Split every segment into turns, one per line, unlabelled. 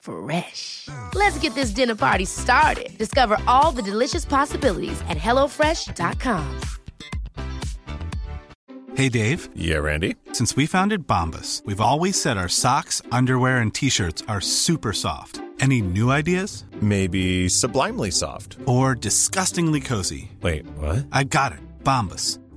Fresh. Let's get this dinner party started. Discover all the delicious possibilities at hellofresh.com.
Hey, Dave.
Yeah, Randy.
Since we founded Bombus, we've always said our socks, underwear, and t shirts are super soft. Any new ideas?
Maybe sublimely soft.
Or disgustingly cozy?
Wait, what?
I got it. Bombus.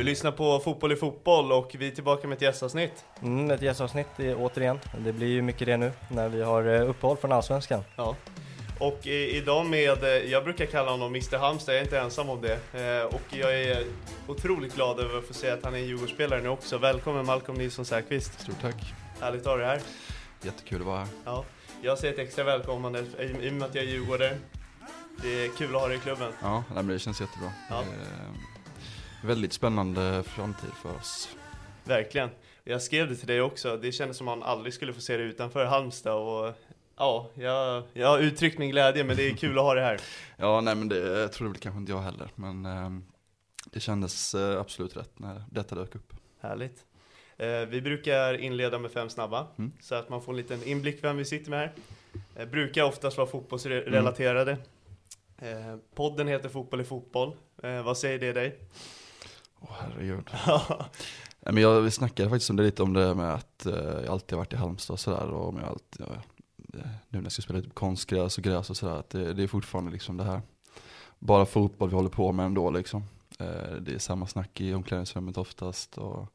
Du lyssnar på Fotboll i fotboll och vi är tillbaka med ett gästavsnitt.
Mm, ett gästavsnitt återigen. Det blir ju mycket det nu när vi har eh, uppehåll från Allsvenskan.
Ja. Och i, idag med, eh, jag brukar kalla honom Mr Halmstad, jag är inte ensam om det. Eh, och jag är otroligt glad över att få säga att han är en Djurgårdsspelare nu också. Välkommen Malcolm Nilsson Säfqvist.
Stort tack.
Härligt att ha dig här.
Jättekul att vara här.
Ja. Jag säger ett extra välkomnande i, i och med att jag är djurgårdare. Det är kul att ha dig i klubben.
Ja, det känns jättebra.
Ja.
Väldigt spännande framtid för oss.
Verkligen. Jag skrev det till dig också, det kändes som att man aldrig skulle få se det utanför Halmstad och ja, jag, jag har uttryckt min glädje men det är kul att ha det här.
Ja, nej men det trodde väl kanske inte jag heller. Men ehm, det kändes eh, absolut rätt när detta dök upp.
Härligt. Eh, vi brukar inleda med fem snabba,
Mm.
så att man får en liten inblick vem vi sitter med här. Eh, brukar oftast vara fotbollsrelaterade. Eh, podden heter Fotboll i fotboll. Eh, vad säger det dig?
Åh herregud. nej, men jag, vi snackade faktiskt om det lite om det med att eh, jag alltid har varit i Halmstad och sådär. Och om jag alltid, ja, eh, nu när jag ska spela typ konstgräs och gräs och sådär. Att det, det är fortfarande liksom det här. Bara fotboll vi håller på med ändå liksom. Eh, det är samma snack i omklädningsrummet oftast. Och,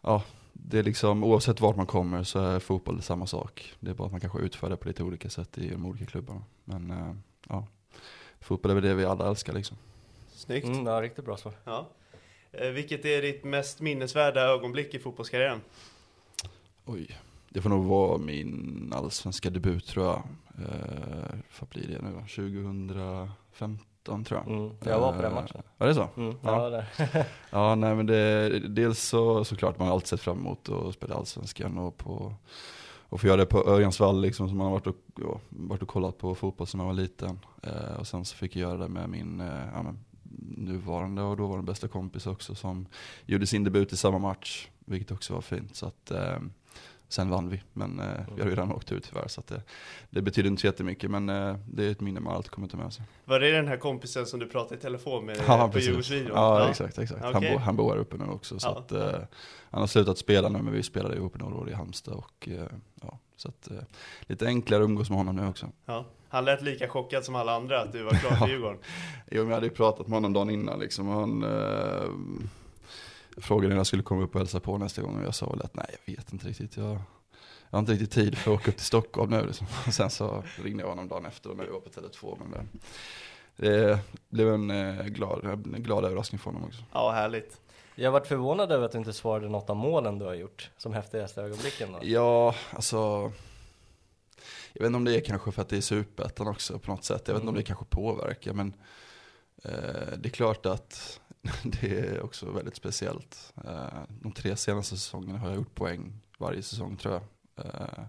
ja, det är liksom oavsett vart man kommer så är fotboll samma sak. Det är bara att man kanske utför det på lite olika sätt i de olika klubbarna. Men ja, fotboll är väl det vi alla älskar liksom.
Snyggt.
Mm, ja, riktigt bra svar.
Ja. Eh, vilket är ditt mest minnesvärda ögonblick i fotbollskarriären?
Oj, det får nog vara min allsvenska debut tror jag. Eh, vad blir det nu då? 2015 tror jag.
Mm, jag var på den
Eh,
matchen.
Var det så?
Mm,
Ja.
ja. där.
Ja, nej men det, dels så såklart man har alltid sett fram emot att spela allsvenskan och på och få göra det på Örjansvall liksom som man har varit och, ja, varit och kollat på fotboll som man var liten. Eh, och sen så fick jag göra det med min eh, ja, men, nuvarande och dåvarande bästa kompis också som gjorde sin debut i samma match. Vilket också var fint. Så att, eh, sen vann vi, men eh, vi hade ju redan åkt ut tyvärr. Så det, det betyder inte så jättemycket men eh, det är ett minne man alltid kommer ta med sig.
Var det den här kompisen som du pratade i telefon med
Ja,
på. Djurgårdsvideon?
Ja, exakt, exakt. Han,
Okej.
bor, han bor här uppe nu också. Så
Ja.
att, eh, han har slutat spela nu, men vi spelade ihop några år i Halmstad. Och, eh, ja, så att, eh, lite enklare att umgås med honom nu också.
Ja. Han lät lika chockad som alla andra att du var klar för Djurgården.
Jo, men jag hade ju pratat med honom dagen innan liksom. och Han eh, frågade när jag skulle komma upp och hälsa på nästa gång och jag sa väl att nej, jag vet inte riktigt. Jag, jag har inte riktigt tid för att åka upp till Stockholm nu. Liksom. Och sen så ringde jag honom dagen efter och när vi var på Tele2. Men det, det blev en eh, glad, en glad överraskning för honom också.
Ja, härligt.
Jag har varit förvånad över att du inte svarade något av målen du har gjort som häftigaste ögonblicken då.
Ja, alltså. Jag vet inte om det är kanske för att det är superettan också på något sätt. Jag vet inte om det kanske påverkar men eh, det är klart att det är också väldigt speciellt. Eh, de tre senaste säsongerna har jag gjort poäng varje säsong tror jag. Eh,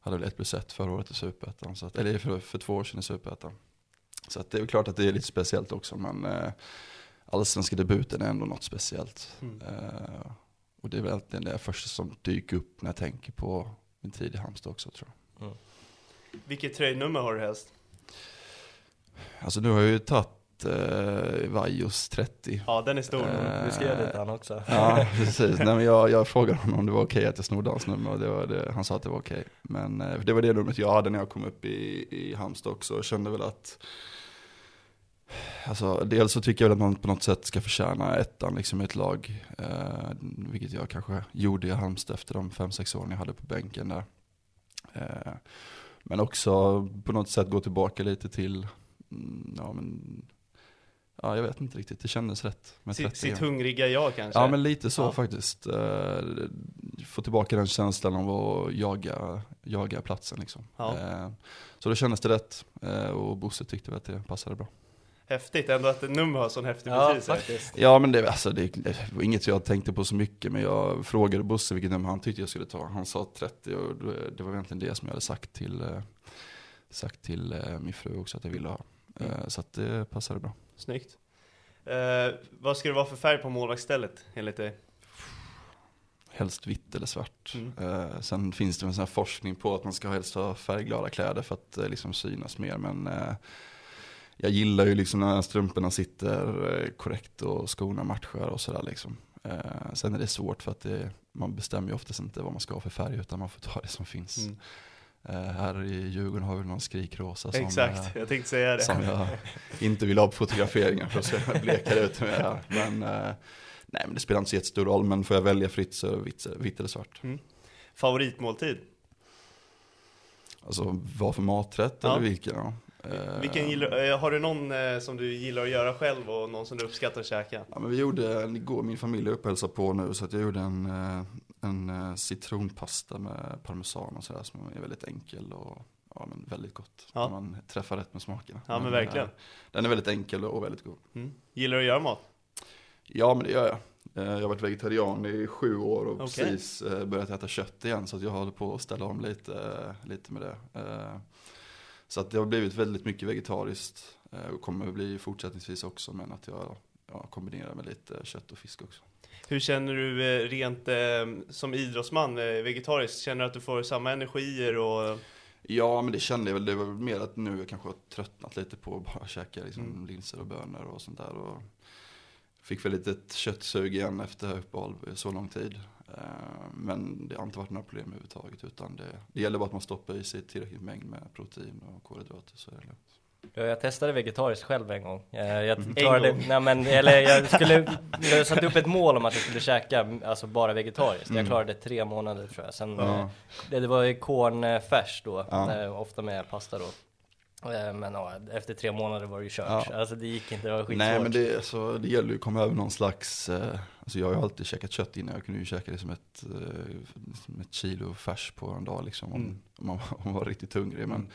hade väl ett plus ett förra året i superettan, eller för, för två år sedan i superettan. Så det är väl klart att det är lite speciellt också, men eh, allsvenska debuten är ändå något speciellt.
Mm.
Eh, och det är väl egentligen det första som dyker upp när jag tänker på min tid i Halmstad också tror jag.
Vilket tröjnummer har du helst?
Alltså nu har jag ju tagit eh, Vajos 30.
Ja, den är stor.
Eh,
Nu skrev lite han också.
Ja, precis. Nej, men jag, jag frågade honom om det var okej att jag snodde hans nummer och det var det, han sa att det var okej. Men eh, det var det numret jag hade när jag kom upp i, i Halmstad också och kände väl att Alltså, dels så tycker jag väl att man på något sätt ska förtjäna ettan liksom i ett lag. Eh, vilket jag kanske gjorde i Halmstad efter de fem sex åren jag hade på bänken där. Eh, men också på något sätt gå tillbaka lite till, mm, ja men, ja jag vet inte riktigt, det kändes rätt. Med
Sitt,
30
sitt hungriga jag kanske?
Ja men lite så
Ja.
faktiskt. Eh, Få tillbaka den känslan av att jaga, jaga platsen liksom.
Ja.
Eh, Så då kändes det rätt eh, och Bosse tyckte väl att det passade bra.
Häftigt ändå att ett nummer har sån häftig
Ja,
betydelse.
faktiskt.
Ja men det, alltså, det, det var inget jag tänkte på så mycket men jag frågade Bosse vilket nummer han tyckte jag skulle ta. Han sa 30 och det- var egentligen det som jag hade sagt till, eh, sagt till eh, min fru också att jag ville ha. Eh, Så att det passade bra.
Snyggt. Eh, vad ska det vara för färg på målvaktsstället enligt dig?
Helst vitt eller svart.
Mm.
Eh, sen finns det en sån här forskning på att man ska helst ha färgglada kläder för att eh, liksom synas mer. Men eh, jag gillar ju liksom när strumporna sitter eh, korrekt och skorna matchar och sådär liksom. Eh, sen är det svårt för att det, man bestämmer ju oftast inte vad man ska ha för färg utan man får ta det som finns.
Mm.
Eh, här i Djurgården har vi någon skrikrosa som,
Exakt,
eh,
jag tänkte säga det.
som jag inte vill ha på fotograferingen för att se blekare ut med. Men, eh, nej men det spelar inte så jättestor roll men får jag välja fritt så vitt, vitt eller svart.
Favoritmåltid?
Alltså vad för maträtt
Ja.
eller vilken? Ja. Eh,
Vilken gillar, eh, har du någon eh, som du gillar att göra själv och någon som du uppskattar att käka?
Ja, men vi gjorde, en- igår, min familj är uppe och hälsar på nu så att jag gjorde en, en citronpasta med parmesan och sådär som är väldigt enkel och ja, men väldigt gott.
Ja.
När man träffar rätt med smakerna.
Ja, men
eh,
verkligen.
Den är väldigt enkel och väldigt god.
Mm. Gillar du att göra mat?
Ja men det gör jag. Jag har varit vegetarian i sju år och
Okej.
precis börjat äta kött igen så jag håller på att ställa om lite, lite med det. Så att det har blivit väldigt mycket vegetariskt eh, och kommer att bli fortsättningsvis också men att jag ja, kombinerar med lite kött och fisk också.
Hur känner du eh, rent eh, som idrottsman, vegetariskt? Känner du att du får samma energier och...
Ja men det kände jag väl, det var mer att nu jag kanske har tröttnat lite på att bara käka liksom,
Mm.
linser och bönor och sånt där. Och fick väl lite ett köttsug igen efter uppehåll så lång tid. Eh, Men det har inte varit några problem överhuvudtaget utan det, det gäller bara att man stoppar i sig tillräckligt mängd med protein och kolhydrater så är det lugnt.
Ja, Jag testade vegetariskt själv en gång. Eh, Jag
Mm.
klarade,
gång?
nej men, eller jag skulle, jag satte upp ett mål om att jag skulle käka alltså bara vegetariskt. Jag
Mm.
klarade tre månader tror jag. Sen,
Ja.
eh, det, det var ju cornfärs då,
Ja.
eh, ofta med pasta då. Eh, Men ja, efter tre månader var det ju kört.
Ja.
Alltså det gick inte, det var skitsvårt.
Nej men det, alltså, det gäller ju att komma över någon slags, eh, alltså jag har ju alltid käkat kött innan, jag kunde ju käka det som ett, eh, som ett kilo färs på en dag liksom om,
Mm.
om, man, om man var riktigt hungrig. Men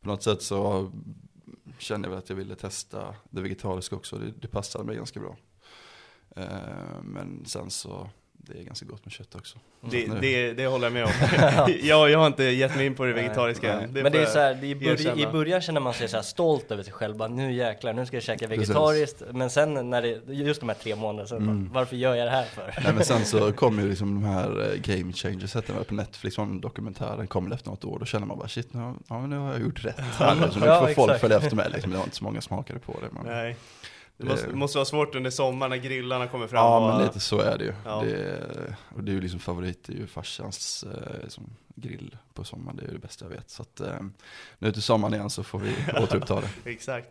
på något sätt så kände jag väl att jag ville testa det vegetariska också, det, det passade mig ganska bra. Eh, men sen så, det är ganska gott med kött också.
Det,
nu-
det, det håller jag med om. jag, jag har inte gett mig in på det vegetariska.
nej.
än.
men det är så här, det är i, början, i början känner man sig så här stolt över sig själv, bara, nu jäklar, nu ska jag käka
Precis.
vegetariskt. Men sen när det, just de här tre månaderna, sen,
Mm.
bara, varför gör jag det här för?
Nej men sen så kom ju liksom de här eh, game changers, på Netflix, var en dokumentär, den kom efter något år, då känner man bara shit, nu, har- ja, nu har jag gjort rätt. Här, nu, så nu
Ja,
får folk följa efter mig liksom, det var inte så många smakare på det. Men,
Nej. Det
Det-
måste, måste vara svårt under sommaren när grillarna kommer fram.
ja
och,
men lite så är det ju.
Ja.
Det, och det är ju liksom favorit, det är ju farsans eh, liksom, grill på sommaren, det är ju det bästa jag vet. Så att eh, nu till sommaren igen så får vi återuppta det.
Exakt.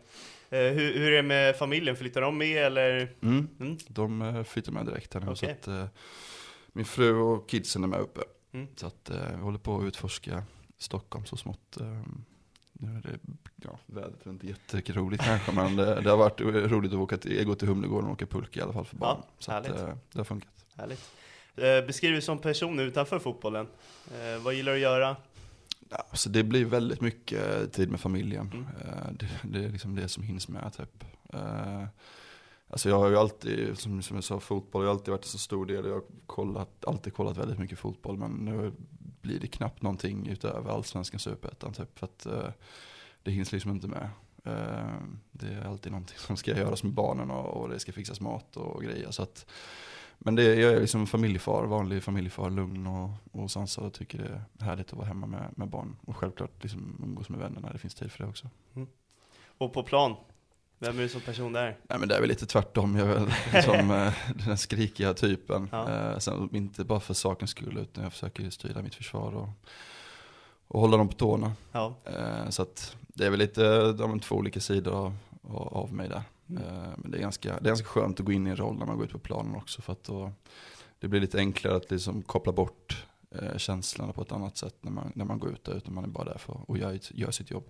Eh, hur, hur är det med familjen? Flyttar de med eller?
Mm.
Mm.
De eh, flyttar med direkt här nu. Så
Okej.
att, eh, min fru och kidsen är med uppe.
Mm.
Så att eh, vi håller på att utforska Stockholm så smått. Nu är det, ja, vädret är inte jätteroligt kanske, men det, det har varit roligt att åka till, gå till Humlegården och åka pulka i alla fall för barn. så att, eh, det har funkat.
Härligt. Eh, beskriv dig som person utanför fotbollen. Eh, vad gillar du att göra?
Ja, så det blir väldigt mycket tid med familjen.
Mm.
Det, det är liksom det som hinns med typ. Alltså jag har ju alltid, som, som jag sa, fotboll har ju alltid varit en så stor del. Jag har kollat, alltid kollat väldigt mycket fotboll men nu blir det knappt någonting utöver allsvenskan superettan typ. För att eh, det hinns liksom inte med. Eh, det är alltid någonting som ska göras med barnen och, och det ska fixas mat och grejer. Så att, men det, jag är liksom familjefar, vanlig familjefar, lugn och, och sansad och tycker det är härligt att vara hemma med, med barn. Och självklart liksom umgås med vänner när det finns tid för det också. Mm.
Och på plan, vem är du som person där?
Nej men det är väl lite tvärtom, jag är väl liksom eh, den skrikiga typen.
Ja.
Eh, sen inte bara för sakens skull utan jag försöker styra mitt försvar och, och hålla dem på tårna.
Ja,
Eh, så att det är väl lite de två olika sidor av, av mig där.
Mm.
Men det är, ganska, det är ganska skönt att gå in i en roll när man går ut på planen också för att då, det blir lite enklare att liksom koppla bort känslorna på ett annat sätt när man, när man går ut där utan man är bara där för att göra, göra sitt jobb.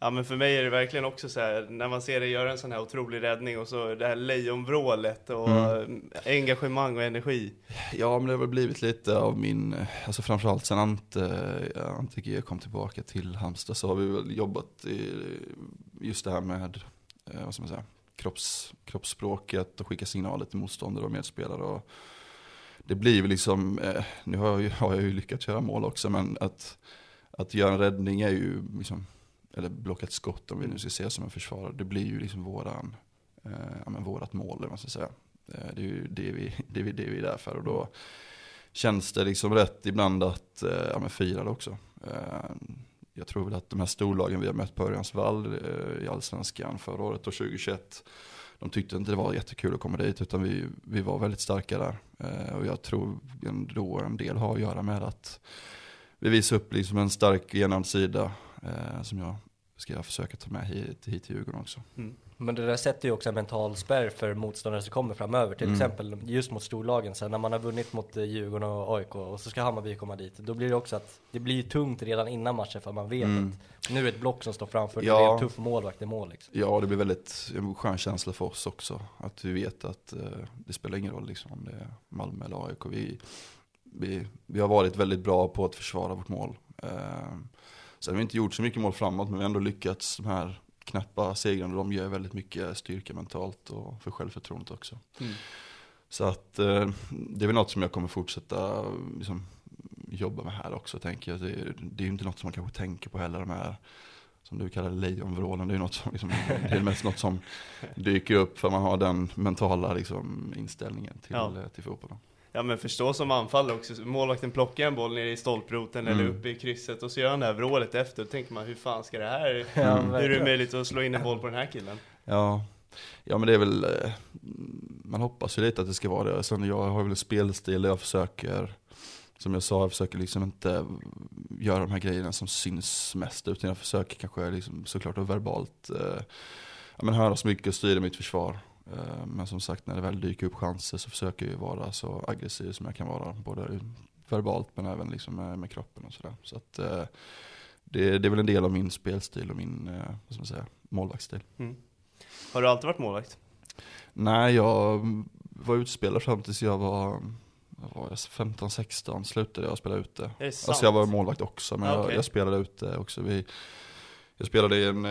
Ja men för mig är det verkligen också så här när man ser dig göra en sån här otrolig räddning och så det här lejonvrålet och
Mm.
engagemang och energi.
Ja, men det har väl blivit lite av min, alltså framförallt sen Ante, eh, Ante G kom tillbaka till Halmstad så har vi väl jobbat i just det här med, eh, vad ska man säga, kropps, kroppsspråket och skicka signaler till motståndare och medspelare. Och det blir väl liksom, eh, nu har jag, ju, har jag ju lyckats göra mål också, men att, att göra en räddning är ju liksom, eller blocka ett skott om vi nu ska se som en försvarare, det blir ju liksom våran, eh, ja, men vårat mål, eller man ska säga. Eh, Det är ju det vi, det vi, det vi är där för och då känns det liksom rätt ibland att eh, ja, men fira det också. Eh, Jag tror väl att de här storlagen vi har mött på Örjansvall eh, i Allsvenskan förra året och 2021 de tyckte inte det var jättekul att komma dit utan vi, vi var väldigt starka där. Eh, Och jag tror ändå en del har att göra med att vi visar upp liksom en stark enad sida som jag ska försöka ta med hit, hit till Djurgården också.
Men det där sätter ju också en mental spärr för motståndare som kommer framöver. Till
Mm.
exempel just mot storlagen. Sen när man har vunnit mot eh, Djurgården och AIK och så ska Hammarby komma dit. Då blir det också att det blir tungt redan innan matchen för man vet
Mm.
att nu är det ett block som står framför.
Ja.
Det är en tuff målvakt i mål liksom.
Ja, det blir väldigt en skön känsla för oss också. Att vi vet att eh, det spelar ingen roll liksom, om det är Malmö eller AIK. Vi, vi, vi har varit väldigt bra på att försvara vårt mål. Eh, sen har vi inte gjort så mycket mål framåt, men vi har ändå lyckats. De här knappa segrarna, de ger väldigt mycket styrka mentalt och för självförtroendet också.
Mm.
Så att eh, det är väl något som jag kommer fortsätta liksom, jobba med här också tänker jag. Det, är- det är inte något som man kanske tänker på heller, de här som du kallar lejonvrålen. Det är, något som, liksom, det är mest något som dyker upp för man har den mentala liksom, inställningen till,
Ja.
eh, till fotbollen.
Ja men förstå som anfallare också, målvakten plockar en boll nere i stolproten eller
Mm.
uppe i krysset och så gör han det här vrålet efter, då tänker man hur fan ska det här,
Ja,
hur är det möjligt att slå in en boll på den här killen?
Ja, ja men det är väl, eh, man hoppas ju lite att det ska vara det. Sen jag har väl en spelstil där jag försöker, som jag sa, jag försöker liksom inte göra de här grejerna som syns mest. Utan jag försöker kanske liksom, såklart att verbalt eh, ja, men höra så mycket och styra mitt försvar. Eh, men som sagt, när det väl dyker upp chanser så försöker jag vara så aggressiv som jag kan vara. Både verbalt men även liksom med, med kroppen och sådär. Så att eh, det, det är väl en del av min spelstil och min, eh, vad ska man säga, målvaktsstil.
Har du alltid varit målvakt?
Nej, jag var utspelare fram tills jag var, var jag, 15-16 slutade jag spela ute. Alltså jag var målvakt också, men
Ah,
jag, jag spelade ute också. Vi, jag spelade i en,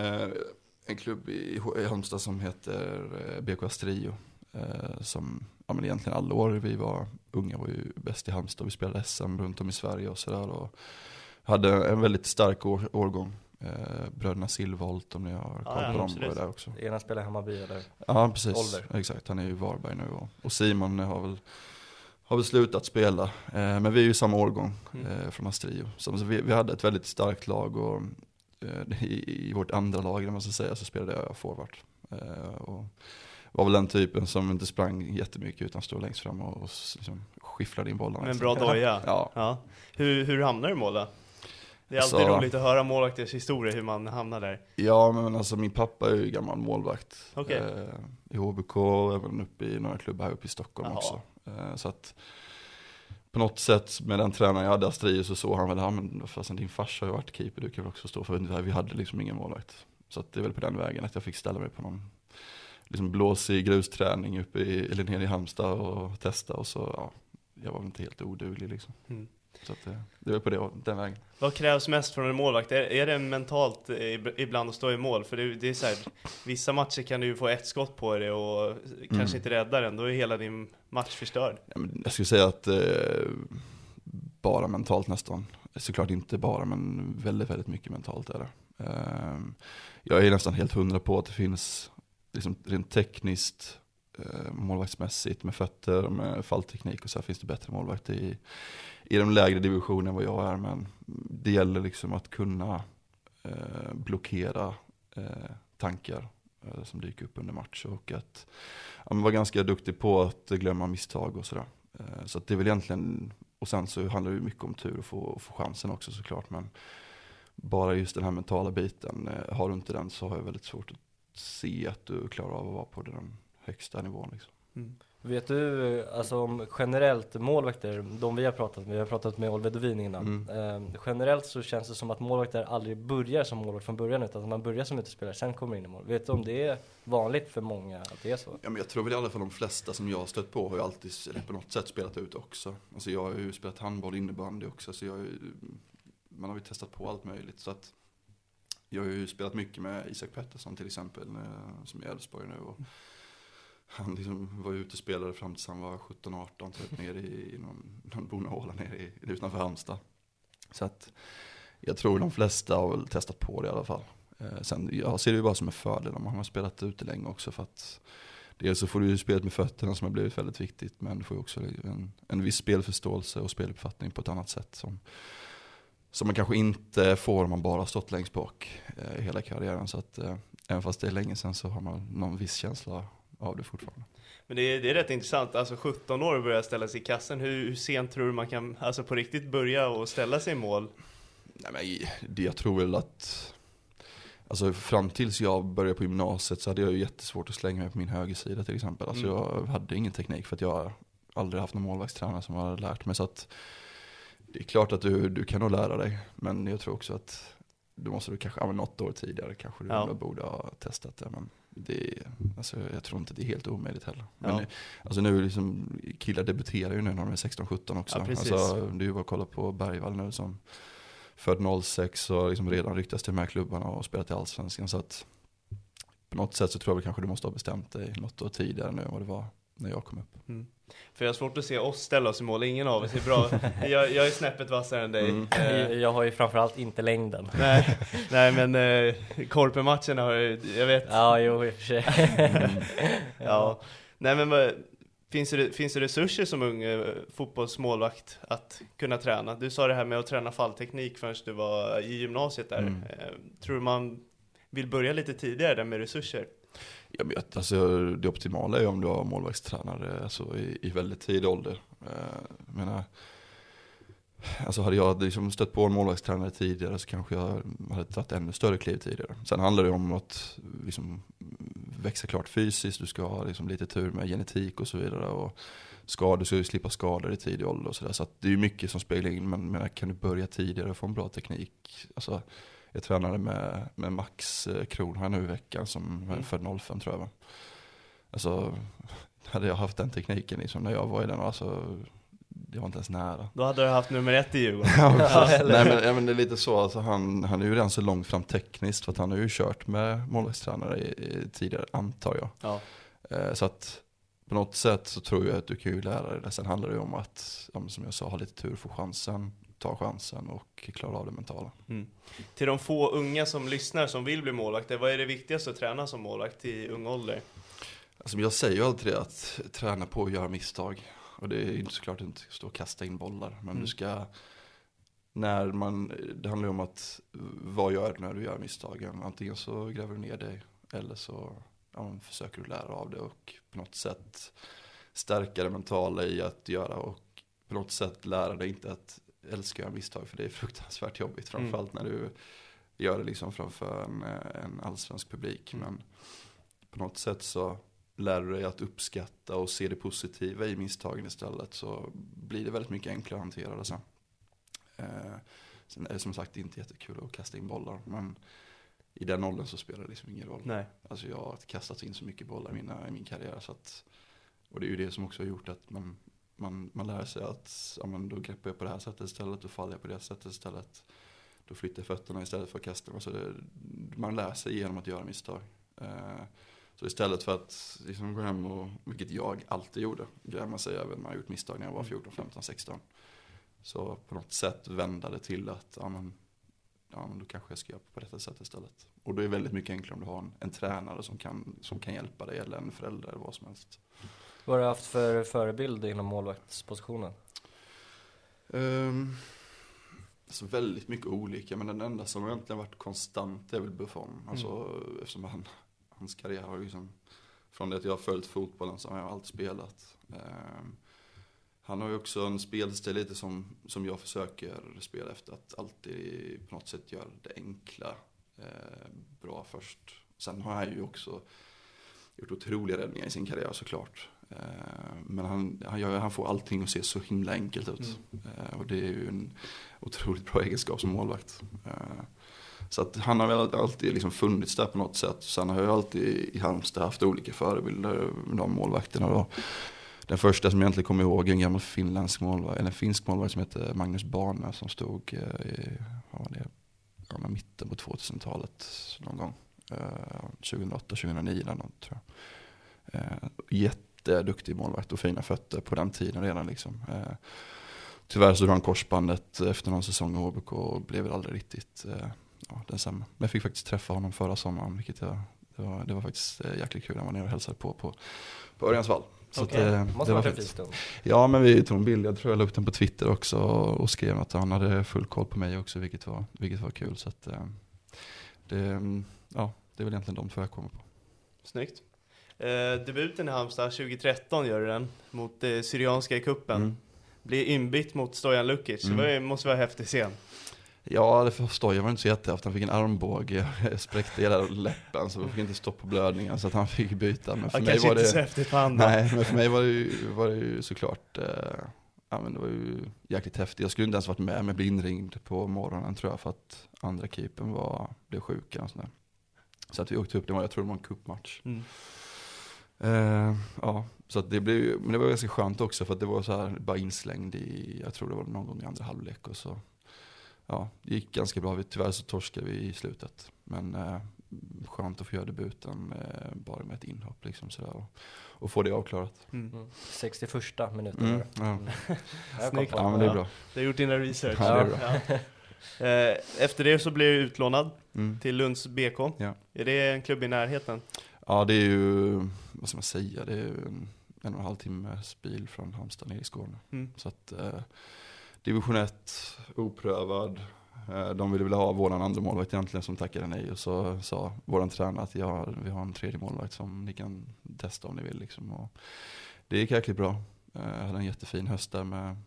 en klubb i, i Halmstad som heter eh, BK Astrio. eh, Som ja, men egentligen alla år vi var unga var ju bäst i Halmstad. Vi spelade SM runt om i Sverige och sådär. Och hade en väldigt stark år, årgång. Eh, Bröderna Silvolt om ni har koll
ja,
på dem var där också.
Ena spelar i Hammarby eller?
Ja, precis.
Ålder.
Exakt, han är ju i Varberg nu. Och, och Simon har väl, har väl slutat spela. Eh, men vi är ju samma årgång
Mm.
eh, från Astrio. Så, så vi, vi hade ett väldigt starkt lag och i, i vårt andra lag, man ska säga, så spelade jag forward. Eh, och var väl den typen som inte sprang jättemycket utan stod längst fram och, och liksom, skifflade in bollarna.
Med en bra doja?
Ja.
ja. Hur, hur hamnar du i mål då? Det är alltid
Så-
roligt att höra målvakters historia, hur man hamnar där.
Ja, men alltså min pappa är ju gammal målvakt.
Okej.
Eh, I HBK och även uppe i några klubbar här uppe i Stockholm
Jaha.
också. Eh, så att på något sätt med den tränaren jag hade, Astrius så såg han väl, ja men vad fasen din farsa har ju varit keeper, du kan väl också stå för det. Vi hade liksom ingen målvakt. Så att det är väl på den vägen att jag fick ställa mig på någon liksom blåsig grusträning uppe i, eller nere i Halmstad och testa och så, ja, jag var väl inte helt oduglig liksom.
Mm.
Så att det, det var på det, den vägen.
Vad krävs mest från en målvakt? Är, är det mentalt eh, ib- ibland att stå i mål? För det, det är så här, vissa matcher kan du få ett skott på det och kanske
Mm.
inte rädda den, då är hela din match förstörd.
Jag skulle säga att eh, bara mentalt nästan. Såklart inte bara, men väldigt, väldigt mycket mentalt är det. Ehm, jag är nästan helt hundra på att det finns, liksom, rent tekniskt, eh, målvaktsmässigt, med fötter, med fallteknik och så här, finns det bättre målvakter i, i de lägre divisionerna än vad jag är. Men det gäller liksom att kunna eh, blockera eh, tankar eh, som dyker upp under match och att ja, vara ganska duktig på att glömma misstag och sådär. Eh, så att det är väl egentligen, och sen så handlar det ju mycket om tur och få, få chansen också såklart. Men bara just den här mentala biten, eh, har du inte den så har jag väldigt svårt att se att du klarar av att vara på den högsta nivån. Liksom.
Mm. Vet du, alltså om generellt målvakter, de vi har pratat med, vi har pratat med Oliver Dovin innan. Mm. Eh, generellt så känns det som att målvakter aldrig börjar som målvakt från början utan att man börjar som utespelare, sen kommer in i mål. Vet du om det är vanligt för många att det är så?
Ja men jag tror väl i alla fall de flesta som jag har stött på har ju alltid, på något sätt spelat ut också. Alltså jag har ju spelat handboll, innebandy också, så jag man har ju testat på allt möjligt. Så att jag har ju spelat mycket med Isak Pettersson till exempel, eh, som är i Elfsborg nu. Och han liksom var ute och spelade fram tills han var 17-18, typ nere i, i någon, någon bonahåla nere i, utanför Halmstad. Så att jag tror de flesta har väl testat på det i alla fall. Eh, sen jag ser det ju bara som en fördel om man har spelat ute länge också för att Dels så får du ju spelet med fötterna som har blivit väldigt viktigt men du får ju också en, en viss spelförståelse och speluppfattning på ett annat sätt som, som man kanske inte får om man bara stått längst bak eh, hela karriären. Så att eh, även fast det är länge sedan så har man någon viss känsla av det fortfarande.
Men det är, det är rätt intressant, alltså 17 år och börja ställa sig i kassen. Hur, hur sent tror du man kan, alltså på riktigt börja och ställa sig i mål?
Nej men det, jag tror väl att, alltså fram tills jag började på gymnasiet så hade jag ju jättesvårt att slänga mig på min högersida till exempel. Alltså mm. jag hade ingen teknik för att jag aldrig haft någon målvaktstränare som hade lärt mig. Så att det är klart att du, du kan nog lära dig, men jag tror också att då måste du kanske, ja något år tidigare kanske du ja. borde ha testat det. Men det, alltså, jag tror inte det är helt omöjligt heller. Men ja. alltså nu liksom, killar debuterar ju nu när de är 16-17 också. Ja, alltså, det är ju bara att kolla på Bergvall nu som född 06 och liksom redan ryktas till de här klubbarna och spelat i Allsvenskan. Så att på något sätt så tror jag kanske du måste ha bestämt dig något år tidigare nu än vad det var när jag kom upp. Mm.
För jag har svårt att se oss ställa oss i mål, ingen av oss är bra. Jag, jag är snäppet vassare än dig. Mm.
Eh. Jag har ju framförallt inte längden.
Nej, nej men eh, korpenmatcherna har jag, jag vet.
Ja, jo i och för sig.
ja. Nej men finns det, finns det resurser som ung eh, fotbollsmålvakt att kunna träna? Du sa det här med att träna fallteknik förrän du var i gymnasiet där. Mm. Eh, tror man vill börja lite tidigare där med resurser?
Jag vet, alltså, det optimala är om du har målvaktstränare alltså, i, i väldigt tidig ålder. Eh, jag menar, alltså hade jag liksom stött på en målvaktstränare tidigare så kanske jag hade tagit ännu större kliv tidigare. Sen handlar det om att liksom, växa klart fysiskt, du ska ha liksom, lite tur med genetik och så vidare. Och skador, du ska ju slippa skador i tidig ålder och sådär. Så, så det är ju mycket som speglar in, men, men kan du börja tidigare och få en bra teknik? Alltså, jag tränade med, med Max eh, Kron här nu i veckan som mm. född 05 tror jag va. Alltså, hade jag haft den tekniken liksom när jag var i den, alltså det var inte ens nära.
Då hade du haft nummer ett i Djurgården.
ja, Nej men, ja, men det är lite så, alltså, han, han är ju redan så långt fram tekniskt för att han har ju kört med målvaktstränare tidigare, antar jag. Ja. Eh, så att på något sätt så tror jag att du kan ju lära dig det. Sen handlar det ju om att, som jag sa, ha lite tur, få chansen ta chansen och klara av det mentala. Mm.
Till de få unga som lyssnar som vill bli målvakter, vad är det viktigaste att träna som målvakt i ung ålder?
Alltså jag säger ju alltid det att träna på att göra misstag. Och det är ju såklart inte att stå och kasta in bollar. Men mm. du ska, när man, det handlar ju om att vad gör du när du gör misstagen? Antingen så gräver du ner dig eller så ja, försöker du lära av det och på något sätt stärka det mentala i att göra och på något sätt lära dig inte att älskar jag misstag för det är fruktansvärt jobbigt. Mm. Framförallt mm. när du gör det liksom framför en, en allsvensk publik. Mm. Men på något sätt så lär du dig att uppskatta och se det positiva i misstagen istället. Så blir det väldigt mycket enklare att hantera det sen. Eh, sen är det som sagt inte jättekul att kasta in bollar. Men i den åldern så spelar det liksom ingen roll. Nej. Alltså jag har kastat in så mycket bollar i, mina, i min karriär. Så att, och det är ju det som också har gjort att man man, man lär sig att ja, men då greppar jag på det här sättet istället, då faller jag på det sättet istället. Då flyttar jag fötterna istället för att kasta dem. Så det, man lär sig genom att göra misstag. Eh, så istället för att liksom gå hem och, vilket jag alltid gjorde, gräma sig över när man har gjort misstag när jag var 14, 15, 16. Så på något sätt vända det till att ja, men, ja, men då kanske jag ska göra på detta sätt istället. Och då är det väldigt mycket enklare om du har en, en tränare som kan, som kan hjälpa dig eller en förälder eller vad som helst.
Vad har du haft för förebild inom målvaktspositionen?
Um, alltså väldigt mycket olika, men den enda som egentligen varit konstant är väl Buffon. Alltså
Mm.
eftersom han, hans karriär har liksom, från det att jag har följt fotbollen så har jag alltid spelat. Ehm, han har ju också en spelstil lite som, som jag försöker spela efter, att alltid på något sätt göra det enkla eh, bra först. Sen har han ju också gjort otroliga räddningar i sin karriär såklart. Eh, Men han, han, gör, han får allting att se så himla enkelt ut. Eh, Och det är ju en otroligt bra egenskap som målvakt. Eh, Så att han har väl alltid liksom funnits där på något sätt. Sen har jag alltid i Halmstad haft olika förebilder, de målvakterna då. Den första som jag egentligen kommer ihåg är en gammal finländsk målvakt, eller en finsk målvakt som heter Magnus Bane som stod i vad var det, ja, mitten på 2000-talet någon gång. Eh, 2008-2009 eller något tror jag. Eh, jätteduktig målvakt och fina fötter på den tiden redan liksom. Eh, tyvärr så drog han korsbandet efter någon säsong i HBK och blev väl aldrig riktigt eh, ja, densamma. Men jag fick faktiskt träffa honom förra sommaren vilket jag, det, var, det var faktiskt eh, jäkligt kul. Han var nere och hälsade på på, på Örjansvall. Så att, eh,
måste
det var
en fin stund.
Ja men vi tog en bild, jag tror jag la upp den på Twitter också och skrev att han hade full koll på mig också vilket var, vilket var kul. Så att, det, mm, ja, det är väl egentligen de två jag kommer på.
Snyggt. Eh, debuten i Halmstad 2013 gör du den, mot eh, Syrianska i kuppen.
Mm.
Blir inbytt mot Stojan Lukic,
Mm.
det måste vara en häftig scen.
Ja, det förstår jag var inte så jättehäftigt. Han fick en armbåge, spräckte hela läppen så vi fick inte stopp på blödningen så att han fick byta. Men för
Ja,
mig var
inte så
det,
häftigt för andra.
nej, men för mig var det ju, var det ju såklart, eh, ja men det var ju jäkligt häftigt. Jag skulle inte ens varit med, men jag blev inringd på morgonen tror jag för att andra keepern var, blev sjuk eller sånt där. Så att vi åkte upp, det var, jag tror det var en cupmatch.
Mm.
Eh, ja, så att det blev men det var ganska skönt också för att det var så här bara inslängd i, jag tror det var någon gång i andra halvlek och så. Ja, det gick ganska bra. Vi- Tyvärr så torskade vi i slutet. Men eh, skönt att få göra debuten eh, bara med ett inhopp liksom sådär. Och, och få det avklarat.
Mm.
Mm. 61 minuten
Mm, ja.
Mm. Jag
Snyggt.
ja, men det är
Ja.
bra.
Du har gjort dina research.
Ja, det är bra.
Ja. Eh, Efter det så blev du utlånad
Mm.
till Lunds BK.
Ja.
Är det en klubb i närheten?
Ja, det är ju, vad ska man säga, det är en, en och en halv timmes bil från Halmstad ner i Skåne.
Mm.
Så att eh, division 1, oprövad. Eh, de ville väl ha våran andra målvakt egentligen som tackade nej. Och så sa våran tränare att ja, vi har en tredje målvakt som ni kan testa om ni vill. Liksom. Och det gick jäkligt bra. Eh, jag hade en jättefin höst där med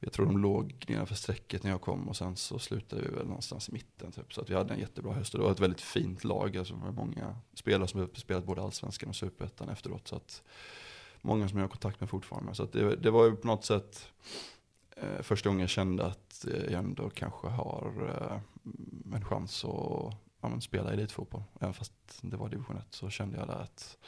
jag tror de låg nedanför strecket när jag kom och sen så slutade vi väl någonstans i mitten. Typ. Så att vi hade en jättebra höst och det var ett väldigt fint lag. Alltså med många spelare som har spelat både allsvenskan och superettan efteråt. Så att många som jag har kontakt med fortfarande. Så att det, det var ju på något sätt eh, första gången jag kände att eh, jag ändå kanske har eh, en chans att ja, men spela elitfotboll. Även fast det var division 1 så kände jag där att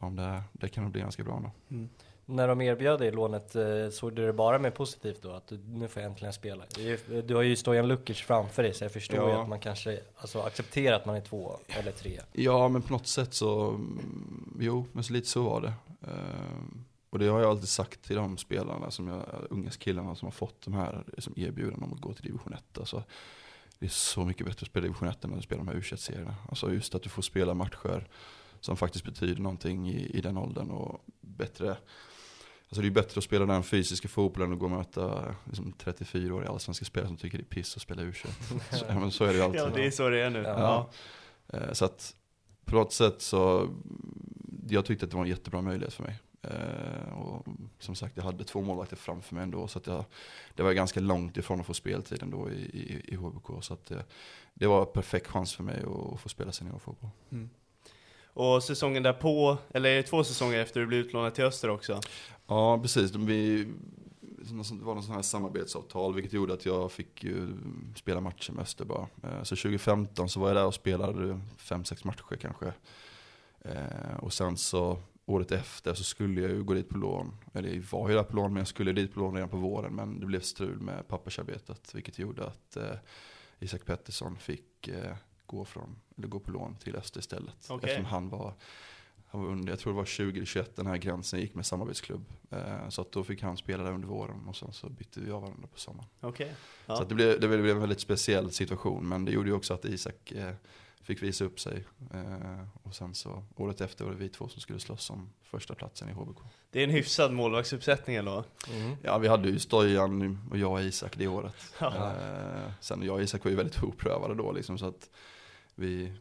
ja, det, det kan nog bli ganska bra ändå. Mm.
När de erbjöd dig lånet, eh, såg du det bara med positivt då? Att du, nu får jag äntligen spela? Ju- Du har ju Stojan Lukic framför dig så jag förstår ju
Ja.
att man kanske alltså, accepterar att man är två eller tre.
Ja, men på något sätt så, mm, jo, men så lite så var det. Ehm, och det har jag alltid sagt till de spelarna, som jag, unga killarna som har fått de här som erbjudanden om att gå till division 1. Alltså, det är så mycket bättre att spela division 1 än att spela de här u serierna Alltså just att du får spela matcher som faktiskt betyder någonting i, i den åldern och bättre Alltså det är bättre att spela den fysiska fotbollen att gå och möta liksom, 34-åriga allsvenska spelare som tycker det är piss att spela u så, så är det ju alltid.
Ja, det är så det är nu.
Ja.
Ja.
Eh, Så att på något sätt så, jag tyckte att det var en jättebra möjlighet för mig. Eh, Och som sagt, jag hade två målvakter framför mig ändå. Så att jag, det var ganska långt ifrån att få speltid ändå i, i, i HBK. Så att det, det var en perfekt chans för mig att få spela seniorfotboll.
Och säsongen därpå, eller är det två säsonger efter du blev utlånad till Öster också?
Ja, precis. Vi, det var någon sån här samarbetsavtal vilket gjorde att jag fick ju spela matcher med Öster bara. Eh, Så 2015 så var jag där och spelade fem sex matcher kanske. Eh, Och sen så året efter så skulle jag ju gå dit på lån. Eller jag var ju där på lån men jag skulle dit på lån redan på våren. Men det blev strul med pappersarbetet vilket gjorde att eh, Isak Pettersson fick gå, från, eller gå på lån till Öster istället.
Okej.
Eftersom han var han var under, jag tror det var 2021 den här gränsen gick med samarbetsklubb. Eh, så att då fick han spela där under våren och sen så bytte vi av varandra på sommaren.
Okej. Ja.
Så att det, blev, det blev en väldigt speciell situation men det gjorde ju också att Isak eh, fick visa upp sig. Eh, och sen så året efter var det vi två som skulle slåss om första platsen i HBK.
Det är en hyfsad målvaktsuppsättning ändå.
Mm.
Ja vi hade ju Stojan och jag och Isak det året.
Ja.
Eh, sen jag och Isak var ju väldigt oprövade då liksom så att vi,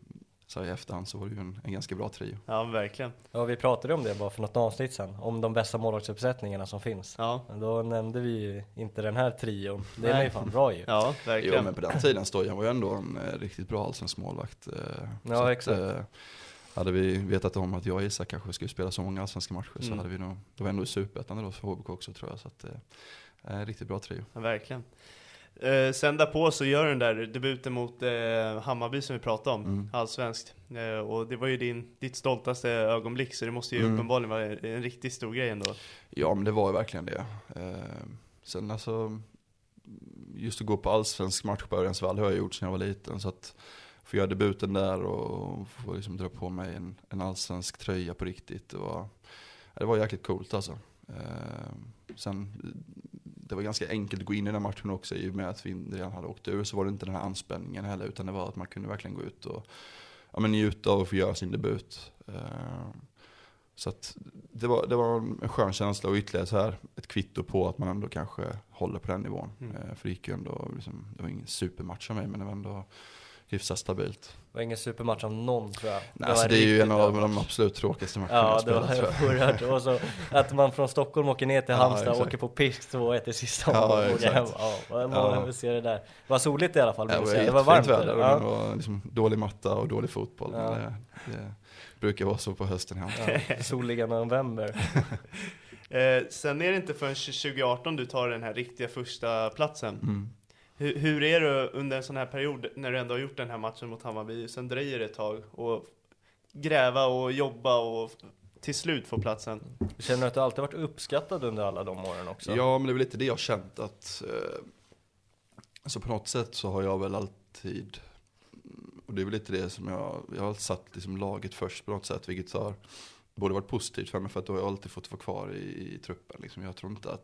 så i efterhand så var det ju en, en ganska bra trio.
Ja, verkligen.
Ja, vi pratade om det bara för något avsnitt sen, om de bästa målvaktsuppsättningarna som finns.
Ja,
Då nämnde vi ju inte den här trion. Det är ju fan bra ju.
ja
Jo
verkligen.
men på den tiden Stojan var ju ändå en eh, riktigt bra allsvensk målvakt. Eh,
Ja,
så att,
exakt.
eh, hade vi vetat om att jag och Isak kanske skulle spela så många allsvenska matcher så
Mm.
hade vi nog, det var ändå i superettan då för HBK också tror jag. Så att, eh, riktigt bra trio.
Ja, verkligen. Eh, sen därpå så gör du den där debuten mot eh, Hammarby som vi pratade om,
Mm.
allsvenskt. Eh, och det var ju din, ditt stoltaste ögonblick, så det måste ju
Mm.
uppenbarligen vara en riktigt stor grej ändå.
Ja men det var ju verkligen det. Eh, sen alltså, just att gå på allsvensk match på Örjansvall har jag gjort sedan jag var liten. Så att få göra debuten där och få liksom dra på mig en, en allsvensk tröja på riktigt. Det var, det var jäkligt coolt alltså. Eh, sen, det var ganska enkelt att gå in i den matchen också i och med att vi redan hade åkt ur så var det inte den här anspänningen heller utan det var att man kunde verkligen gå ut och ja, men njuta av att få göra sin debut. Eh, så det var, det var en skön känsla och ytterligare så här ett kvitto på att man ändå kanske håller på den nivån.
Mm.
Eh, För det gick ju ändå, liksom, det var ingen supermatch av mig men det var ändå hyfsat stabilt.
Det var ingen supermatch av någon tror jag.
Nej, alltså, det är ju en av de
match.
absolut tråkigaste matcherna
Ja,
jag
det
spelat
var
tror jag.
Och så att man från Stockholm åker ner till
Ja,
Halmstad,
exakt.
åker på pisk 2-1 i sista
Ja,
omgången och åker hem. Ja, man
Ja.
ja. se det där. Det var soligt i alla fall,
Ja, det var,
det var varmt.
väder och det
Ja.
var liksom dålig matta och dålig fotboll.
Ja.
Det, det brukar vara så på hösten i Halmstad.
Ja, soliga november.
Eh, sen är det inte förrän 2018 du tar den här riktiga första platsen.
Mm.
Hur, hur är det under en sån här period när du ändå har gjort den här matchen mot Hammarby, sen dröjer det ett tag och gräva och jobba och till slut få platsen?
Känner du att du alltid varit uppskattad under alla de åren också?
Ja, men det är väl lite det jag har känt att, eh, alltså på något sätt så har jag väl alltid, och det är väl lite det som jag, jag har satt liksom laget först på något sätt, vilket har både varit positivt för mig för att då har jag alltid fått vara kvar i, i truppen. Liksom. Jag tror inte att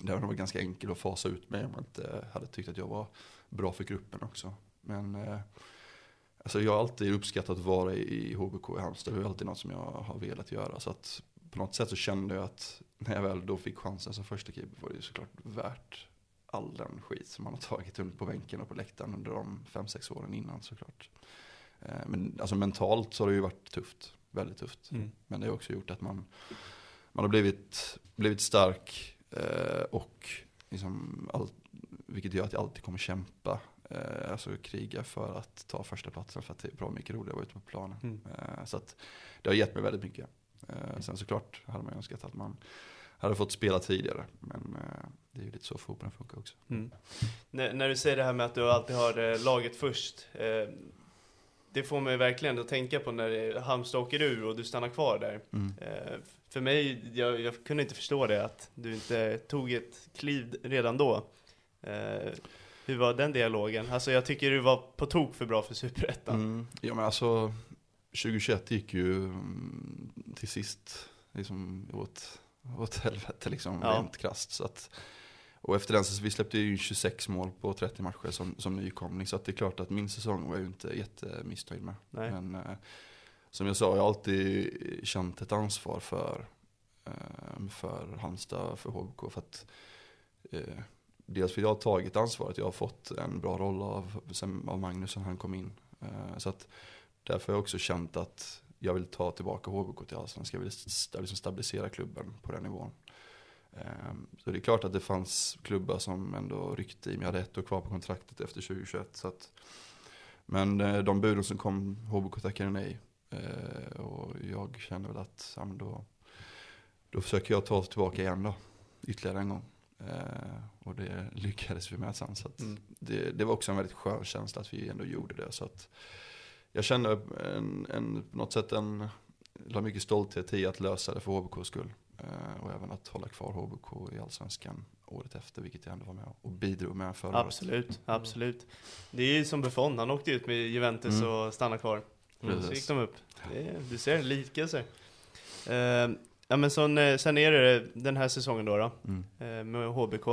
Det hade varit ganska enkelt att fasa ut mig om jag inte hade tyckt att jag var bra för gruppen också. Men eh, alltså jag har alltid uppskattat att vara i, HBK i Halmstad. Det är alltid något som jag har velat göra. Så att på något sätt så kände jag att när jag väl då fick chansen som första keeper var det ju såklart värt all den skit som man har tagit under på bänken och på läktaren under de fem sex åren innan såklart. Eh, men alltså mentalt så har det ju varit tufft, väldigt tufft.
Mm.
Men det har också gjort att man, man har blivit, blivit stark eh, och liksom all, vilket gör att jag alltid kommer kämpa. Eh, alltså kriga för att ta första platsen för att det är bra mycket roligare att vara ute på planen.
Mm.
Eh, så att det har gett mig väldigt mycket. Eh, sen såklart hade man önskat att man hade fått spela tidigare. Men eh, det är ju lite så fotbollen funkar också.
Mm. När, när du säger det här med att du alltid har eh, laget först. Det får mig verkligen att tänka på när Halmstad åker ur och du stannar kvar där. För mig, jag, jag kunde inte förstå det, att du inte tog ett kliv redan då. Eh, hur var den dialogen? Alltså jag tycker du var på tok för bra för Superettan.
Mm. Ja men alltså 2021 gick ju mm, till sist liksom åt, åt helvete liksom
Ja.
rent krasst. Så att, Och efter den så vi släppte ju 26 mål på 30 matcher som, som nykomling. Så att det är klart att min säsong var jag ju inte jättemissnöjd med.
Nej.
Men eh, som jag sa, jag har alltid känt ett ansvar för, eh, för Halmstad, för HBK. För att, eh, dels för jag har tagit ansvaret, jag har fått en bra roll av, av Magnus sen han kom in. Eh, så att därför har jag också känt att jag vill ta tillbaka HBK till Allsvenskan. Jag vill liksom stabilisera klubben på den nivån. Så det är klart att det fanns klubbar som ändå ryckte i mig. Jag hade ett år kvar på kontraktet efter 2021. Så att, men de buden som kom, HBK tackade nej. Eh, Och jag kände väl att ja, då, då försöker jag ta oss tillbaka igen då. Ytterligare en gång. Eh, Och det lyckades vi med sen. Så
Mm.
det, det var också en väldigt skön känsla att vi ändå gjorde det. Så att jag kände en, en, på något sätt en, la mycket stolthet i att lösa det för HBKs skull. Eh, och även att hålla kvar HBK i Allsvenskan året efter, vilket jag ändå var med och bidrog med förra året.
Absolut, absolut. Det är ju som Buffon, han åkte ut med Juventus
Mm.
och stannade kvar.
Precis.
Så gick de upp. Är, du ser, likelser. Uh, ja men sen, eh, sen är det den här säsongen då, då
Mm.
eh, med HBK.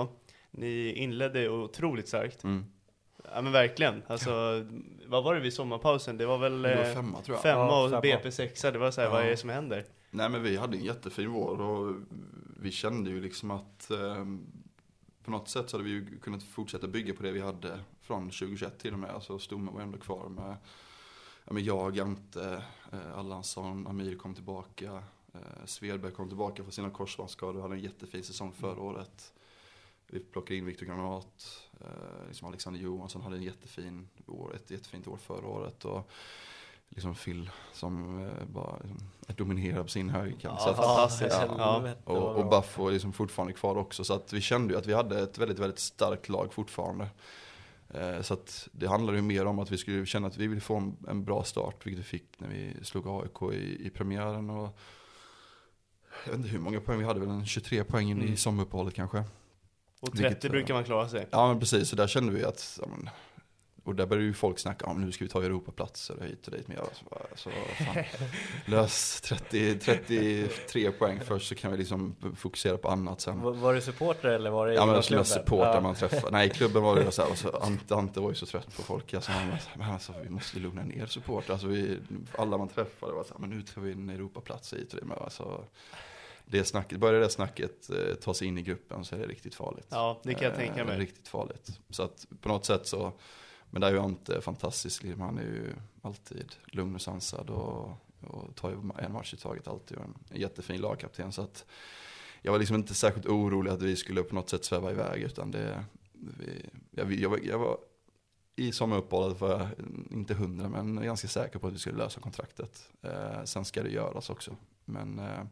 Ni inledde otroligt starkt.
Mm.
Ja men verkligen. Alltså, vad var det vid sommarpausen? Det var väl
Det var
eh,
femma tror jag.
femma
Ja,
och
femma.
BP sexa. Det var så här,
Ja.
vad är det som händer?
Nej men vi hade en jättefin vår och vi kände ju liksom att eh, på något sätt så hade vi ju kunnat fortsätta bygga på det vi hade från 2021 till och med. Alltså stommen var ändå kvar med, ja, med jag, Ante, eh, Allansson, Amir kom tillbaka. Eh, Svedberg kom tillbaka från sina korsbandsskador och hade en jättefin säsong förra året. Vi plockade in Viktor Granat, eh, liksom Alexander Johansson hade en jättefin år, ett jättefint år förra året. Och, liksom Phil som eh, bara liksom, är dominerad på sin högerkant. Att-
fantastiskt.
Ja,
Ja.
och, och. Buffo är liksom fortfarande kvar också. Så att vi kände ju att vi hade ett väldigt, väldigt starkt lag fortfarande. Eh, så det handlade ju mer om att vi skulle känna att vi ville få en, bra start, vilket vi fick när vi slog AIK i, i premiären. Och jag vet inte hur många poäng vi hade, väl en 23 poäng
Mm.
i sommaruppehållet kanske.
Och
Vilket,
30
eh,
brukar man klara sig.
Ja men precis, så där kände vi att, ja, men, och där började ju folk snacka om nu ska vi ta Europaplatser och hit och dit. Men jag så, så fan, lös 30, 33 poäng först så kan vi liksom fokusera på annat sen.
Var, var du supporter eller var det
Ja men som jag
klubben?
supportar
Ja.
man träffar. Nej i klubben var det så här, och så Ante, Ante var ju så trött på folk. Alltså, han var så här, men alltså vi måste lugna ner supportrar. Alltså, vi, alla man träffade var så här, men nu tar vi en Europaplats hit och det. Men alltså, det snacket, börjar det snacket eh, ta sig in i gruppen så är det riktigt farligt.
Ja, det kan jag
Eh,
tänka mig.
Riktigt farligt. Så att på något sätt så, men där är ju Ante fantastisk. Han är ju alltid lugn och sansad och, och tar ju en match i taget alltid. Och en, jättefin lagkapten. Så att jag var liksom inte särskilt orolig att vi skulle på något sätt sväva iväg. Utan det, vi, jag, jag, jag var i sommaruppehållet var jag inte hundra men ganska säker på att vi skulle lösa kontraktet. Eh, sen ska det göras också. Men eh,